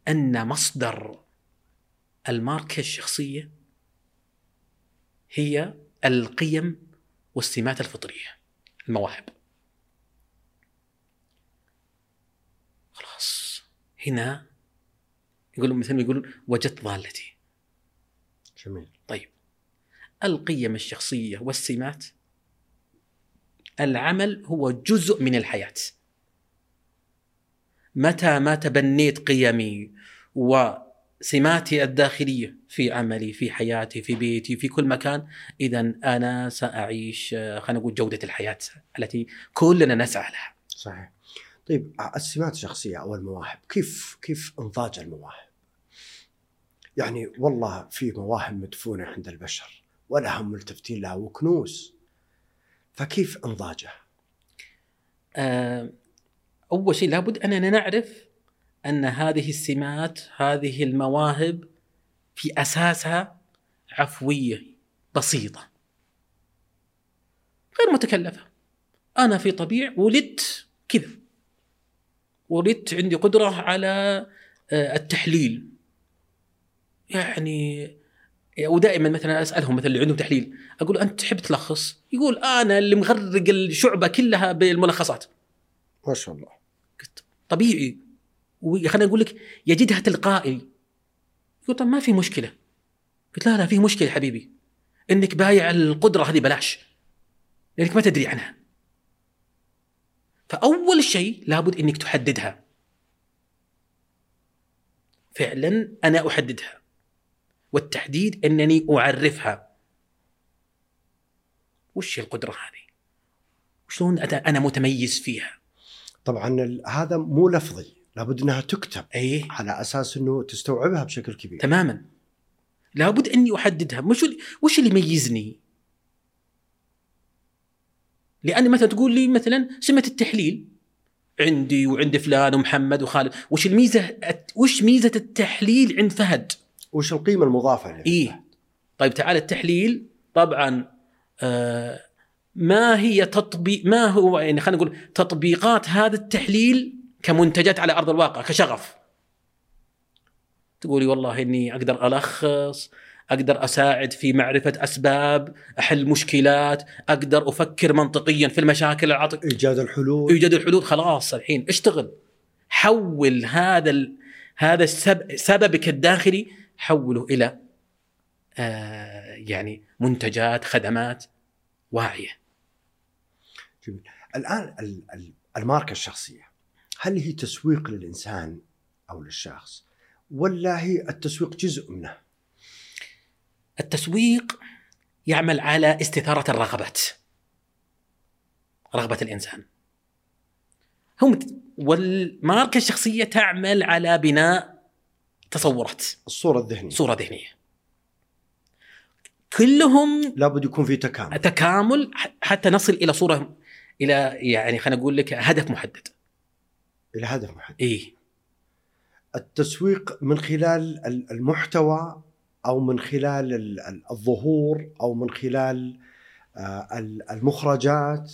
Speaker 1: أن مصدر الماركة الشخصية هي القيم والسمات الفطرية المواهب. خلاص. هنا يقولون مثل ما يقولون وجدت ضالتي
Speaker 2: جميل.
Speaker 1: طيب. القيم الشخصية والسمات العمل هو جزء من الحياة. متى ما تبنيت قيمي وسماتي الداخليه في عملي في حياتي في بيتي في كل مكان اذا أنا سأعيش خلينا نقول جودة الحياة التي كلنا نسعى لها
Speaker 2: صحيح طيب السمات الشخصية أو المواهب كيف كيف انضاج المواهب؟ يعني والله في مواهب مدفونة عند البشر ولا هم ملتفتين لها وكنوز فكيف انضاجها؟
Speaker 1: آه، أول شيء لابد أننا نعرف أن هذه السمات هذه المواهب في أساسها عفوية بسيطة غير متكلفة. أنا في طبيع ولدت كذا. ولدت عندي قدرة على آه، التحليل. يعني ودائما مثلا أسألهم مثلا اللي عندهم تحليل أقول أنت تحب تلخص؟ يقول أنا اللي مغرق الشعبة كلها بالملخصات.
Speaker 2: ما شاء الله.
Speaker 1: طبيعي. خلينا نقول لك يجدها تلقائي. يقول طب ما في مشكلة. قلت لا لا في مشكلة حبيبي. إنك بايع القدرة هذه بلاش. لأنك ما تدري عنها. فأول شيء لابد إنك تحددها. فعلا أنا أحددها. والتحديد إنني أعرفها. وش القدرة هذه؟ شلون أنا متميز فيها؟
Speaker 2: طبعا هذا مو لفظي لابد إنها تكتب
Speaker 1: إيه
Speaker 2: على أساس إنه تستوعبها بشكل كبير.
Speaker 1: تماما. لابد إني أحددها. مش وش اللي يميزني؟ لأن مثلا تقول لي مثلا سمه التحليل. عندي وعند فلان ومحمد وخالد. وش الميزة وش ميزة التحليل عند فهد؟
Speaker 2: وش القيمة المضافة له
Speaker 1: إيه طيب تعال التحليل. طبعا آه ما هي تطبيق ما هو يعني خلينا نقول تطبيقات هذا التحليل كمنتجات على أرض الواقع كشغف. تقولي والله إني أقدر ألخص أقدر أساعد في معرفة أسباب أحل مشكلات أقدر أفكر منطقيا في المشاكل العاطفية.
Speaker 2: إيجاد الحلول.
Speaker 1: يوجد الحلول خلاص الحين اشتغل. حول هذا ال... هذا السبب سببك الداخلي حوله إلى آه يعني منتجات خدمات واعية.
Speaker 2: جميل. الآن ال- ال- الماركة الشخصية هل هي تسويق للإنسان أو للشخص؟ ولا هي التسويق جزء منه؟
Speaker 1: التسويق يعمل على استثارة الرغبات رغبة الإنسان. هم والماركة الشخصية تعمل على بناء تصورات
Speaker 2: الصورة الذهنية.
Speaker 1: صورة ذهنية. كلهم
Speaker 2: لابد يكون في تكامل.
Speaker 1: تكامل حتى نصل إلى صورة إلى يعني خلينا نقول لك هدف محدد.
Speaker 2: إلى هدف محدد.
Speaker 1: إيه.
Speaker 2: التسويق من خلال ال- المحتوى أو من خلال ال- ال- الظهور أو من خلال آه، ال- المخرجات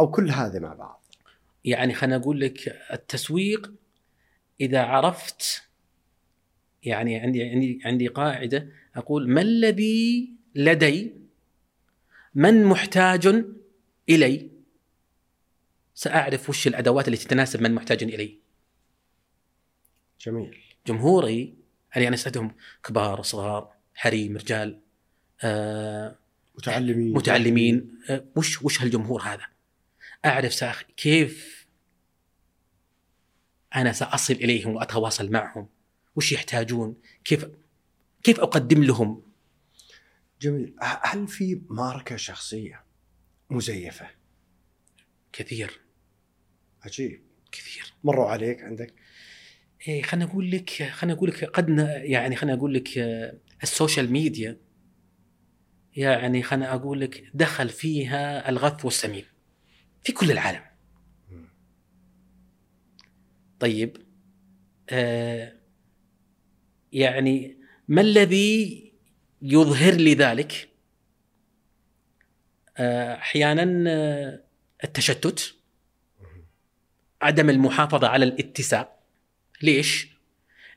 Speaker 2: أو كل هذا مع بعض.
Speaker 1: يعني خلينا أقول لك التسويق إذا عرفت يعني عندي عندي عندي قاعدة أقول ما الذي لدي؟ من محتاج إلي سأعرف وش الأدوات التي تناسب من محتاج إلي
Speaker 2: جميل
Speaker 1: جمهوري اللي أنا استخدمهم كبار صغار حريم رجال آه
Speaker 2: متعلمين
Speaker 1: متعلمين آه، وش وش هالجمهور هذا؟ أعرف سأخ كيف أنا سأصل إليهم وأتواصل معهم وش يحتاجون؟ كيف كيف أقدم لهم؟
Speaker 2: جميل هل في ماركة شخصية مزيفة.
Speaker 1: كثير.
Speaker 2: عجيب.
Speaker 1: كثير.
Speaker 2: مروا عليك عندك؟
Speaker 1: إيه خليني أقول لك خليني أقول لك قد يعني خليني أقول لك السوشيال ميديا يعني خليني أقول لك دخل فيها الغث والسمين في كل العالم. طيب آه يعني ما الذي يظهر لي ذلك؟ أحيانا آه، التشتت عدم المحافظة على الاتساق ليش؟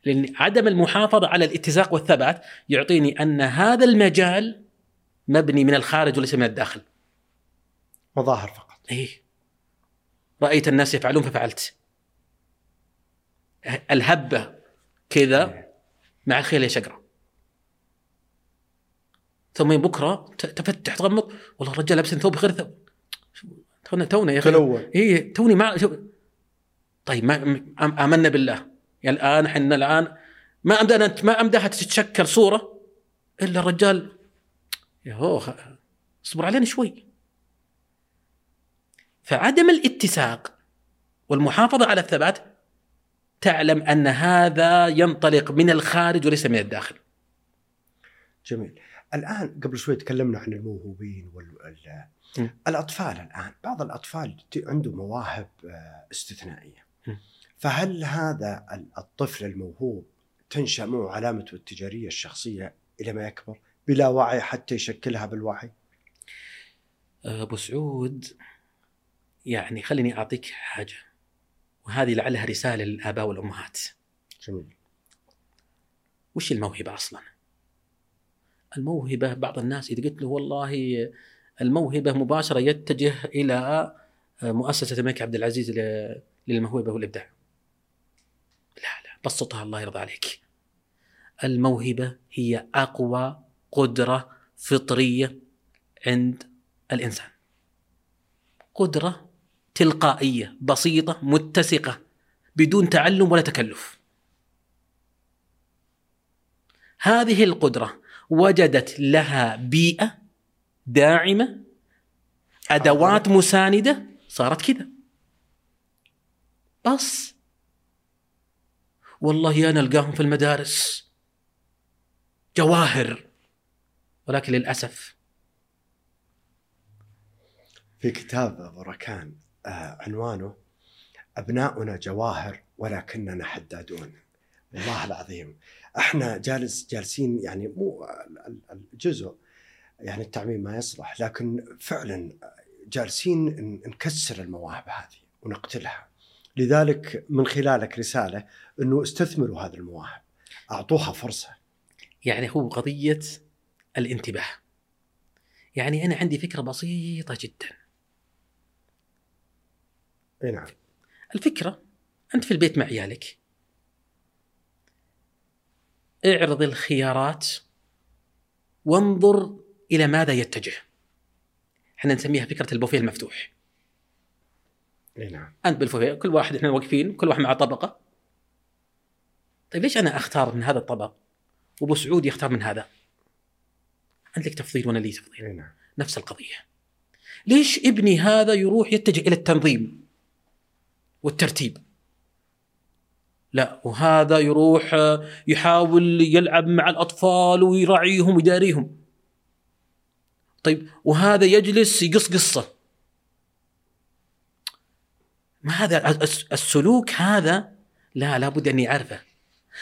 Speaker 1: لأن عدم المحافظة على الاتساق والثبات يعطيني أن هذا المجال مبني من الخارج وليس من الداخل.
Speaker 2: مظاهر فقط.
Speaker 1: إيه رأيت الناس يفعلون ففعلت. الهبة كذا مع الخيل يا شقره. ثم بكرة تفتح تغمض. والله الرجال لابس ثوب غير ثوب. تونا تونا يا أخي.
Speaker 2: تلون
Speaker 1: اي توني ما طيب ما آمنا بالله. يعني الآن إحنا الآن ما امدانا ما أمداها تتشكل صورة إلا الرجال. يا هو اصبر علينا شوي. فعدم الاتساق والمحافظة على الثبات تعلم أن هذا ينطلق من الخارج وليس من الداخل.
Speaker 2: جميل. الآن قبل شوي تكلمنا عن الموهوبين وال. الأطفال الآن بعض الأطفال عنده مواهب آه،
Speaker 1: استثنائية.
Speaker 2: فهل هذا ال- الطفل الموهوب تنشأ معه علامته التجارية الشخصية إلى ما يكبر بلا وعي حتى يشكلها بالوعي؟
Speaker 1: أبو سعود يعني خليني أعطيك حاجة وهذه لعلها رسالة للآباء والأمهات
Speaker 2: جميل.
Speaker 1: وش الموهبة أصلا؟ الموهبة بعض الناس إذا قلت له والله الموهبة مباشرة يتجه إلى مؤسسة الملك عبد العزيز للموهبة والإبداع. لا لا بسطها الله يرضى عليك. الموهبة هي أقوى قدرة فطرية عند الإنسان. قدرة تلقائية بسيطة متسقة بدون تعلم ولا تكلف. هذه القدرة وجدت لها بيئة داعمة أدوات مساندة صارت كذا. بس. والله أنا القاهم في المدارس. جواهر. ولكن للأسف.
Speaker 2: في كتاب ابو ركان آه عنوانه أبناؤنا جواهر ولكننا حدادون. والله العظيم. إحنا جالس جالسين يعني مو ال- ال- الجزء يعني التعميم ما يصلح لكن فعلا جالسين نكسر المواهب هذه ونقتلها. لذلك من خلالك رسالة إنه استثمروا هذه المواهب. أعطوها فرصة.
Speaker 1: يعني هو قضية الانتباه. يعني أنا عندي فكرة بسيطة جدا.
Speaker 2: إي نعم.
Speaker 1: الفكرة أنت في البيت مع عيالك. اعرض الخيارات وانظر إلى ماذا يتجه. إحنا نسميها فكرة البوفيه المفتوح.
Speaker 2: إي نعم.
Speaker 1: أنت بالبوفيه كل واحد إحنا واقفين كل واحد مع طبقة. طيب ليش أنا أختار من هذا الطبق؟ وأبو سعود يختار من هذا. انت لك تفضيل وأنا لي تفضيل.
Speaker 2: إي نعم.
Speaker 1: نفس القضية. ليش ابني هذا يروح يتجه إلى التنظيم والترتيب؟ لا وهذا يروح يحاول يلعب مع الأطفال ويراعيهم ويداريهم. طيب وهذا يجلس يقص قصة. ما هذا الس- السلوك هذا؟ لا لابد أني أعرفه.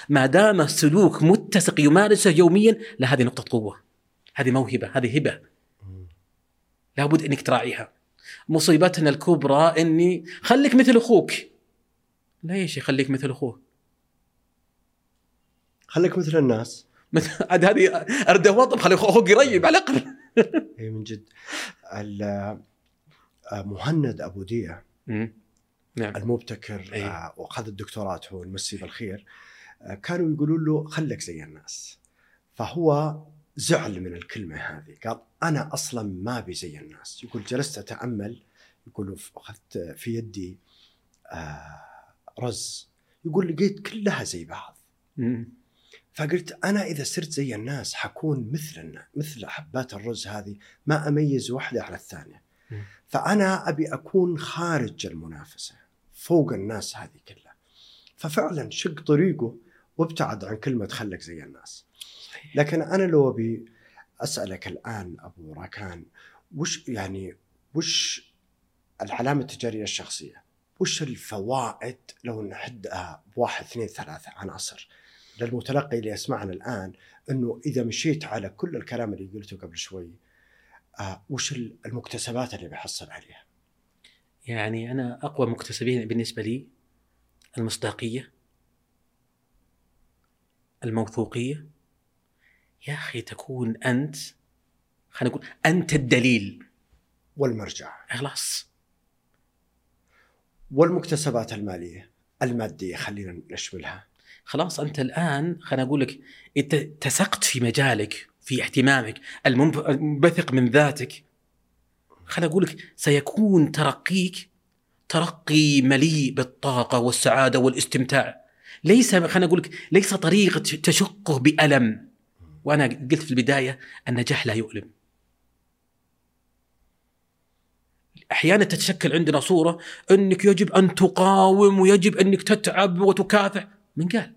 Speaker 1: ما دام السلوك متسق يمارسه يوميا لا هذه نقطة قوة. هذه موهبة هذه هبة. لابد أنك تراعيها. مصيبتنا الكبرى إني خليك مثل أخوك. ليش يخليك مثل أخوه.
Speaker 2: خليك مثل الناس.
Speaker 1: مثل عاد هذه ارده وطب خلي أخوك قريب على الأقل.
Speaker 2: إي من جد. مهند أبو ديه
Speaker 1: نعم.
Speaker 2: المبتكر
Speaker 1: أي.
Speaker 2: آه، وأخذ الدكتوراه هو نمسيه بالخير آه، كانوا يقولون له خليك زي الناس. فهو زعل من الكلمة هذه. قال أنا أصلا ما أبي زي الناس. يقول جلست أتأمل. يقول أخذت في يدي آه، رز. يقول لقيت كلها زي بعض. فقلت أنا إذا صرت زي الناس حكون مثل مثل حبات الرز هذه ما أميز واحدة على
Speaker 1: الثانية.
Speaker 2: فأنا أبي أكون خارج المنافسة فوق الناس هذه كلها. ففعلا شق طريقه وابتعد عن كلمه خلك زي الناس. لكن أنا لو أبي أسألك الآن أبو راكان وش يعني وش العلامة التجارية الشخصية؟ وش الفوائد لو نحدها بواحد اثنين ثلاثة عناصر للمتلقي اللي يسمعنا الآن أنه إذا مشيت على كل الكلام اللي قلته قبل شوي آه وش المكتسبات اللي بيحصل عليها؟
Speaker 1: يعني أنا أقوى مكتسبين بالنسبة لي المصداقية الموثوقية. يا أخي تكون أنت خلينا نقول أنت الدليل.
Speaker 2: والمرجع.
Speaker 1: خلاص
Speaker 2: والمكتسبات المالية المادية خلينا نشملها.
Speaker 1: خلاص أنت الآن خلينا أقول لك اتسقت في مجالك في اهتمامك المنبثق من ذاتك. خلينا أقول لك سيكون ترقيك ترقي مليء بالطاقة والسعادة والاستمتاع. ليس خلينا أقول لك ليس طريق تشقه بألم. وأنا قلت في البداية النجاح لا يؤلم. أحيانا تتشكل عندنا صورة إنك يجب أن تقاوم ويجب إنك تتعب وتكافح. من قال؟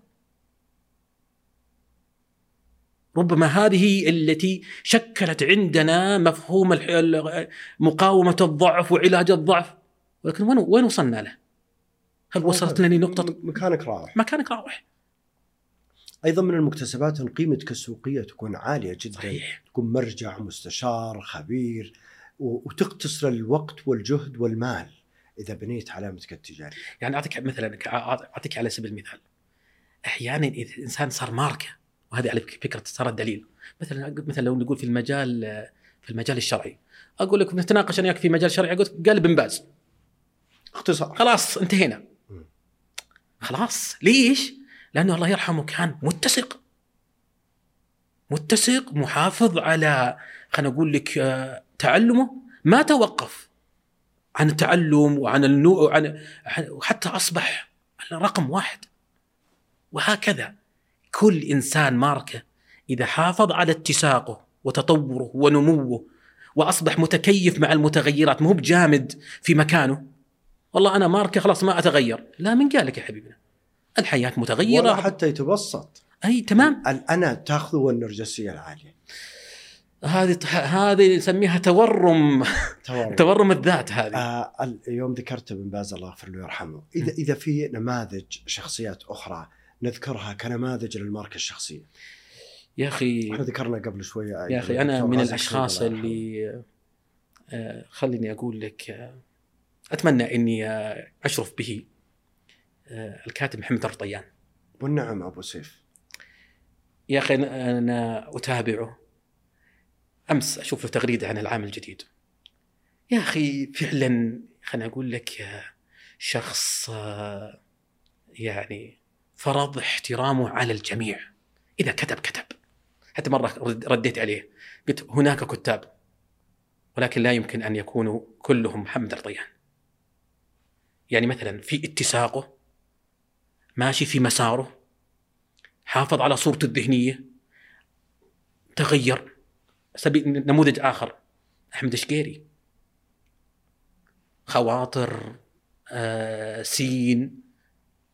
Speaker 1: ربما هذه التي شكلت عندنا مفهوم مقاومة الضعف وعلاج الضعف. ولكن وين وين وصلنا له؟ هل وصلت لنا نقطه
Speaker 2: مكانك راوح.
Speaker 1: مكانك راوح.
Speaker 2: أيضا من المكتسبات إن قيمتك السوقيه تكون عالية جدا
Speaker 1: صحيح.
Speaker 2: تكون مرجع مستشار خبير. وتقتصر الوقت والجهد والمال إذا بنيت علامتك التجارية.
Speaker 1: يعني أعطيك مثلا أعطيك على سبيل المثال. أحيانا إذا الإنسان صار ماركة وهذه على فكرة صار الدليل. مثلا مثلا لو نقول في المجال في المجال الشرعي. أقول لك نتناقش أنا وياك في مجال شرعي قلت قال ابن باز.
Speaker 2: اختصار.
Speaker 1: خلاص انتهينا. خلاص. ليش؟ لأنه الله يرحمه كان متسق. متسق محافظ على خلينا نقول لك آه، تعلمه. ما توقف عن التعلم وعن النوع وعن وحتى أصبح رقم واحد. وهكذا كل إنسان ماركة إذا حافظ على اتساقه وتطوره ونموه وأصبح متكيف مع المتغيرات مو بجامد في مكانه والله أنا ماركة خلاص ما أتغير. لا من قال لك يا حبيبنا الحياة متغيرة.
Speaker 2: ولا حتى يتبسط.
Speaker 1: أي تمام.
Speaker 2: الانا تأخذه والنرجسيه العالية.
Speaker 1: هذه هذه نسميها تورم. تورم, تورم الذات هذه.
Speaker 2: آه يوم ذكرت ابن باز الله يغفر له ويرحمه إذا. إذا في نماذج شخصيات أخرى نذكرها كنماذج للماركة الشخصية؟
Speaker 1: يا أخي
Speaker 2: إحنا ذكرنا قبل شوية
Speaker 1: يا أخي أنا من الأشخاص اللي آه خليني أقول لك آه أتمنى إني آه أشرف به آه الكاتب محمد الرطيان.
Speaker 2: والنعم أبو سيف.
Speaker 1: يا أخي أنا أتابعه. أمس أشوف له تغريدة عن العام الجديد. يا أخي فعلا خليني أقول لك شخص يعني فرض احترامه على الجميع. إذا كتب كتب. حتى مرة رديت عليه. قلت هناك كتاب ولكن لا يمكن أن يكونوا كلهم محمد الرضيان يعني مثلا في اتساقه ماشي في مساره حافظ على صورته الذهنية. تغير. سبيل نموذج آخر. أحمد شقيري خواطر آه سين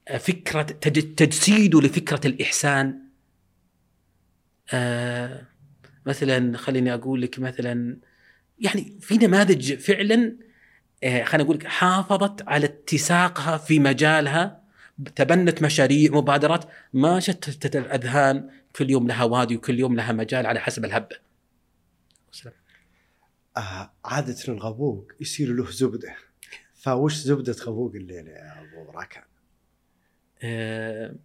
Speaker 1: آه فكرة تجسيده لفكرة الإحسان. آه مثلا خليني أقول لك مثلا يعني في نماذج فعلا آه خليني أقول لك حافظت على اتساقها في مجالها. تبنت مشاريع مبادرات ما شتتت الأذهان كل يوم لها وادي وكل يوم لها مجال على حسب الهبه.
Speaker 2: آه عادة الغبوق يصير له زبدة. فوش زبدة غبوق الليلة يا أبو راكان؟
Speaker 1: آه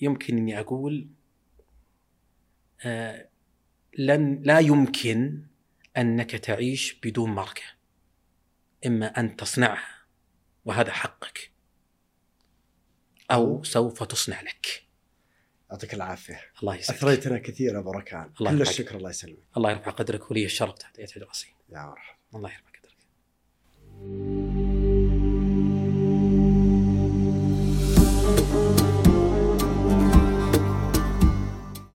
Speaker 1: يمكن أني أقول آه لن لا يمكن أنك تعيش بدون ماركة إما أن تصنعها وهذا حقك. أو سوف تصنع لك.
Speaker 2: يعطيك العافية.
Speaker 1: الله يسعدك.
Speaker 2: أثريتنا كثير ابو ركان الله كل الشكر الله يسلمك.
Speaker 1: الله يرفع قدرك ولي الشرف تحت يد رأسي.
Speaker 2: يا مرحبا
Speaker 1: الله يرفع قدرك.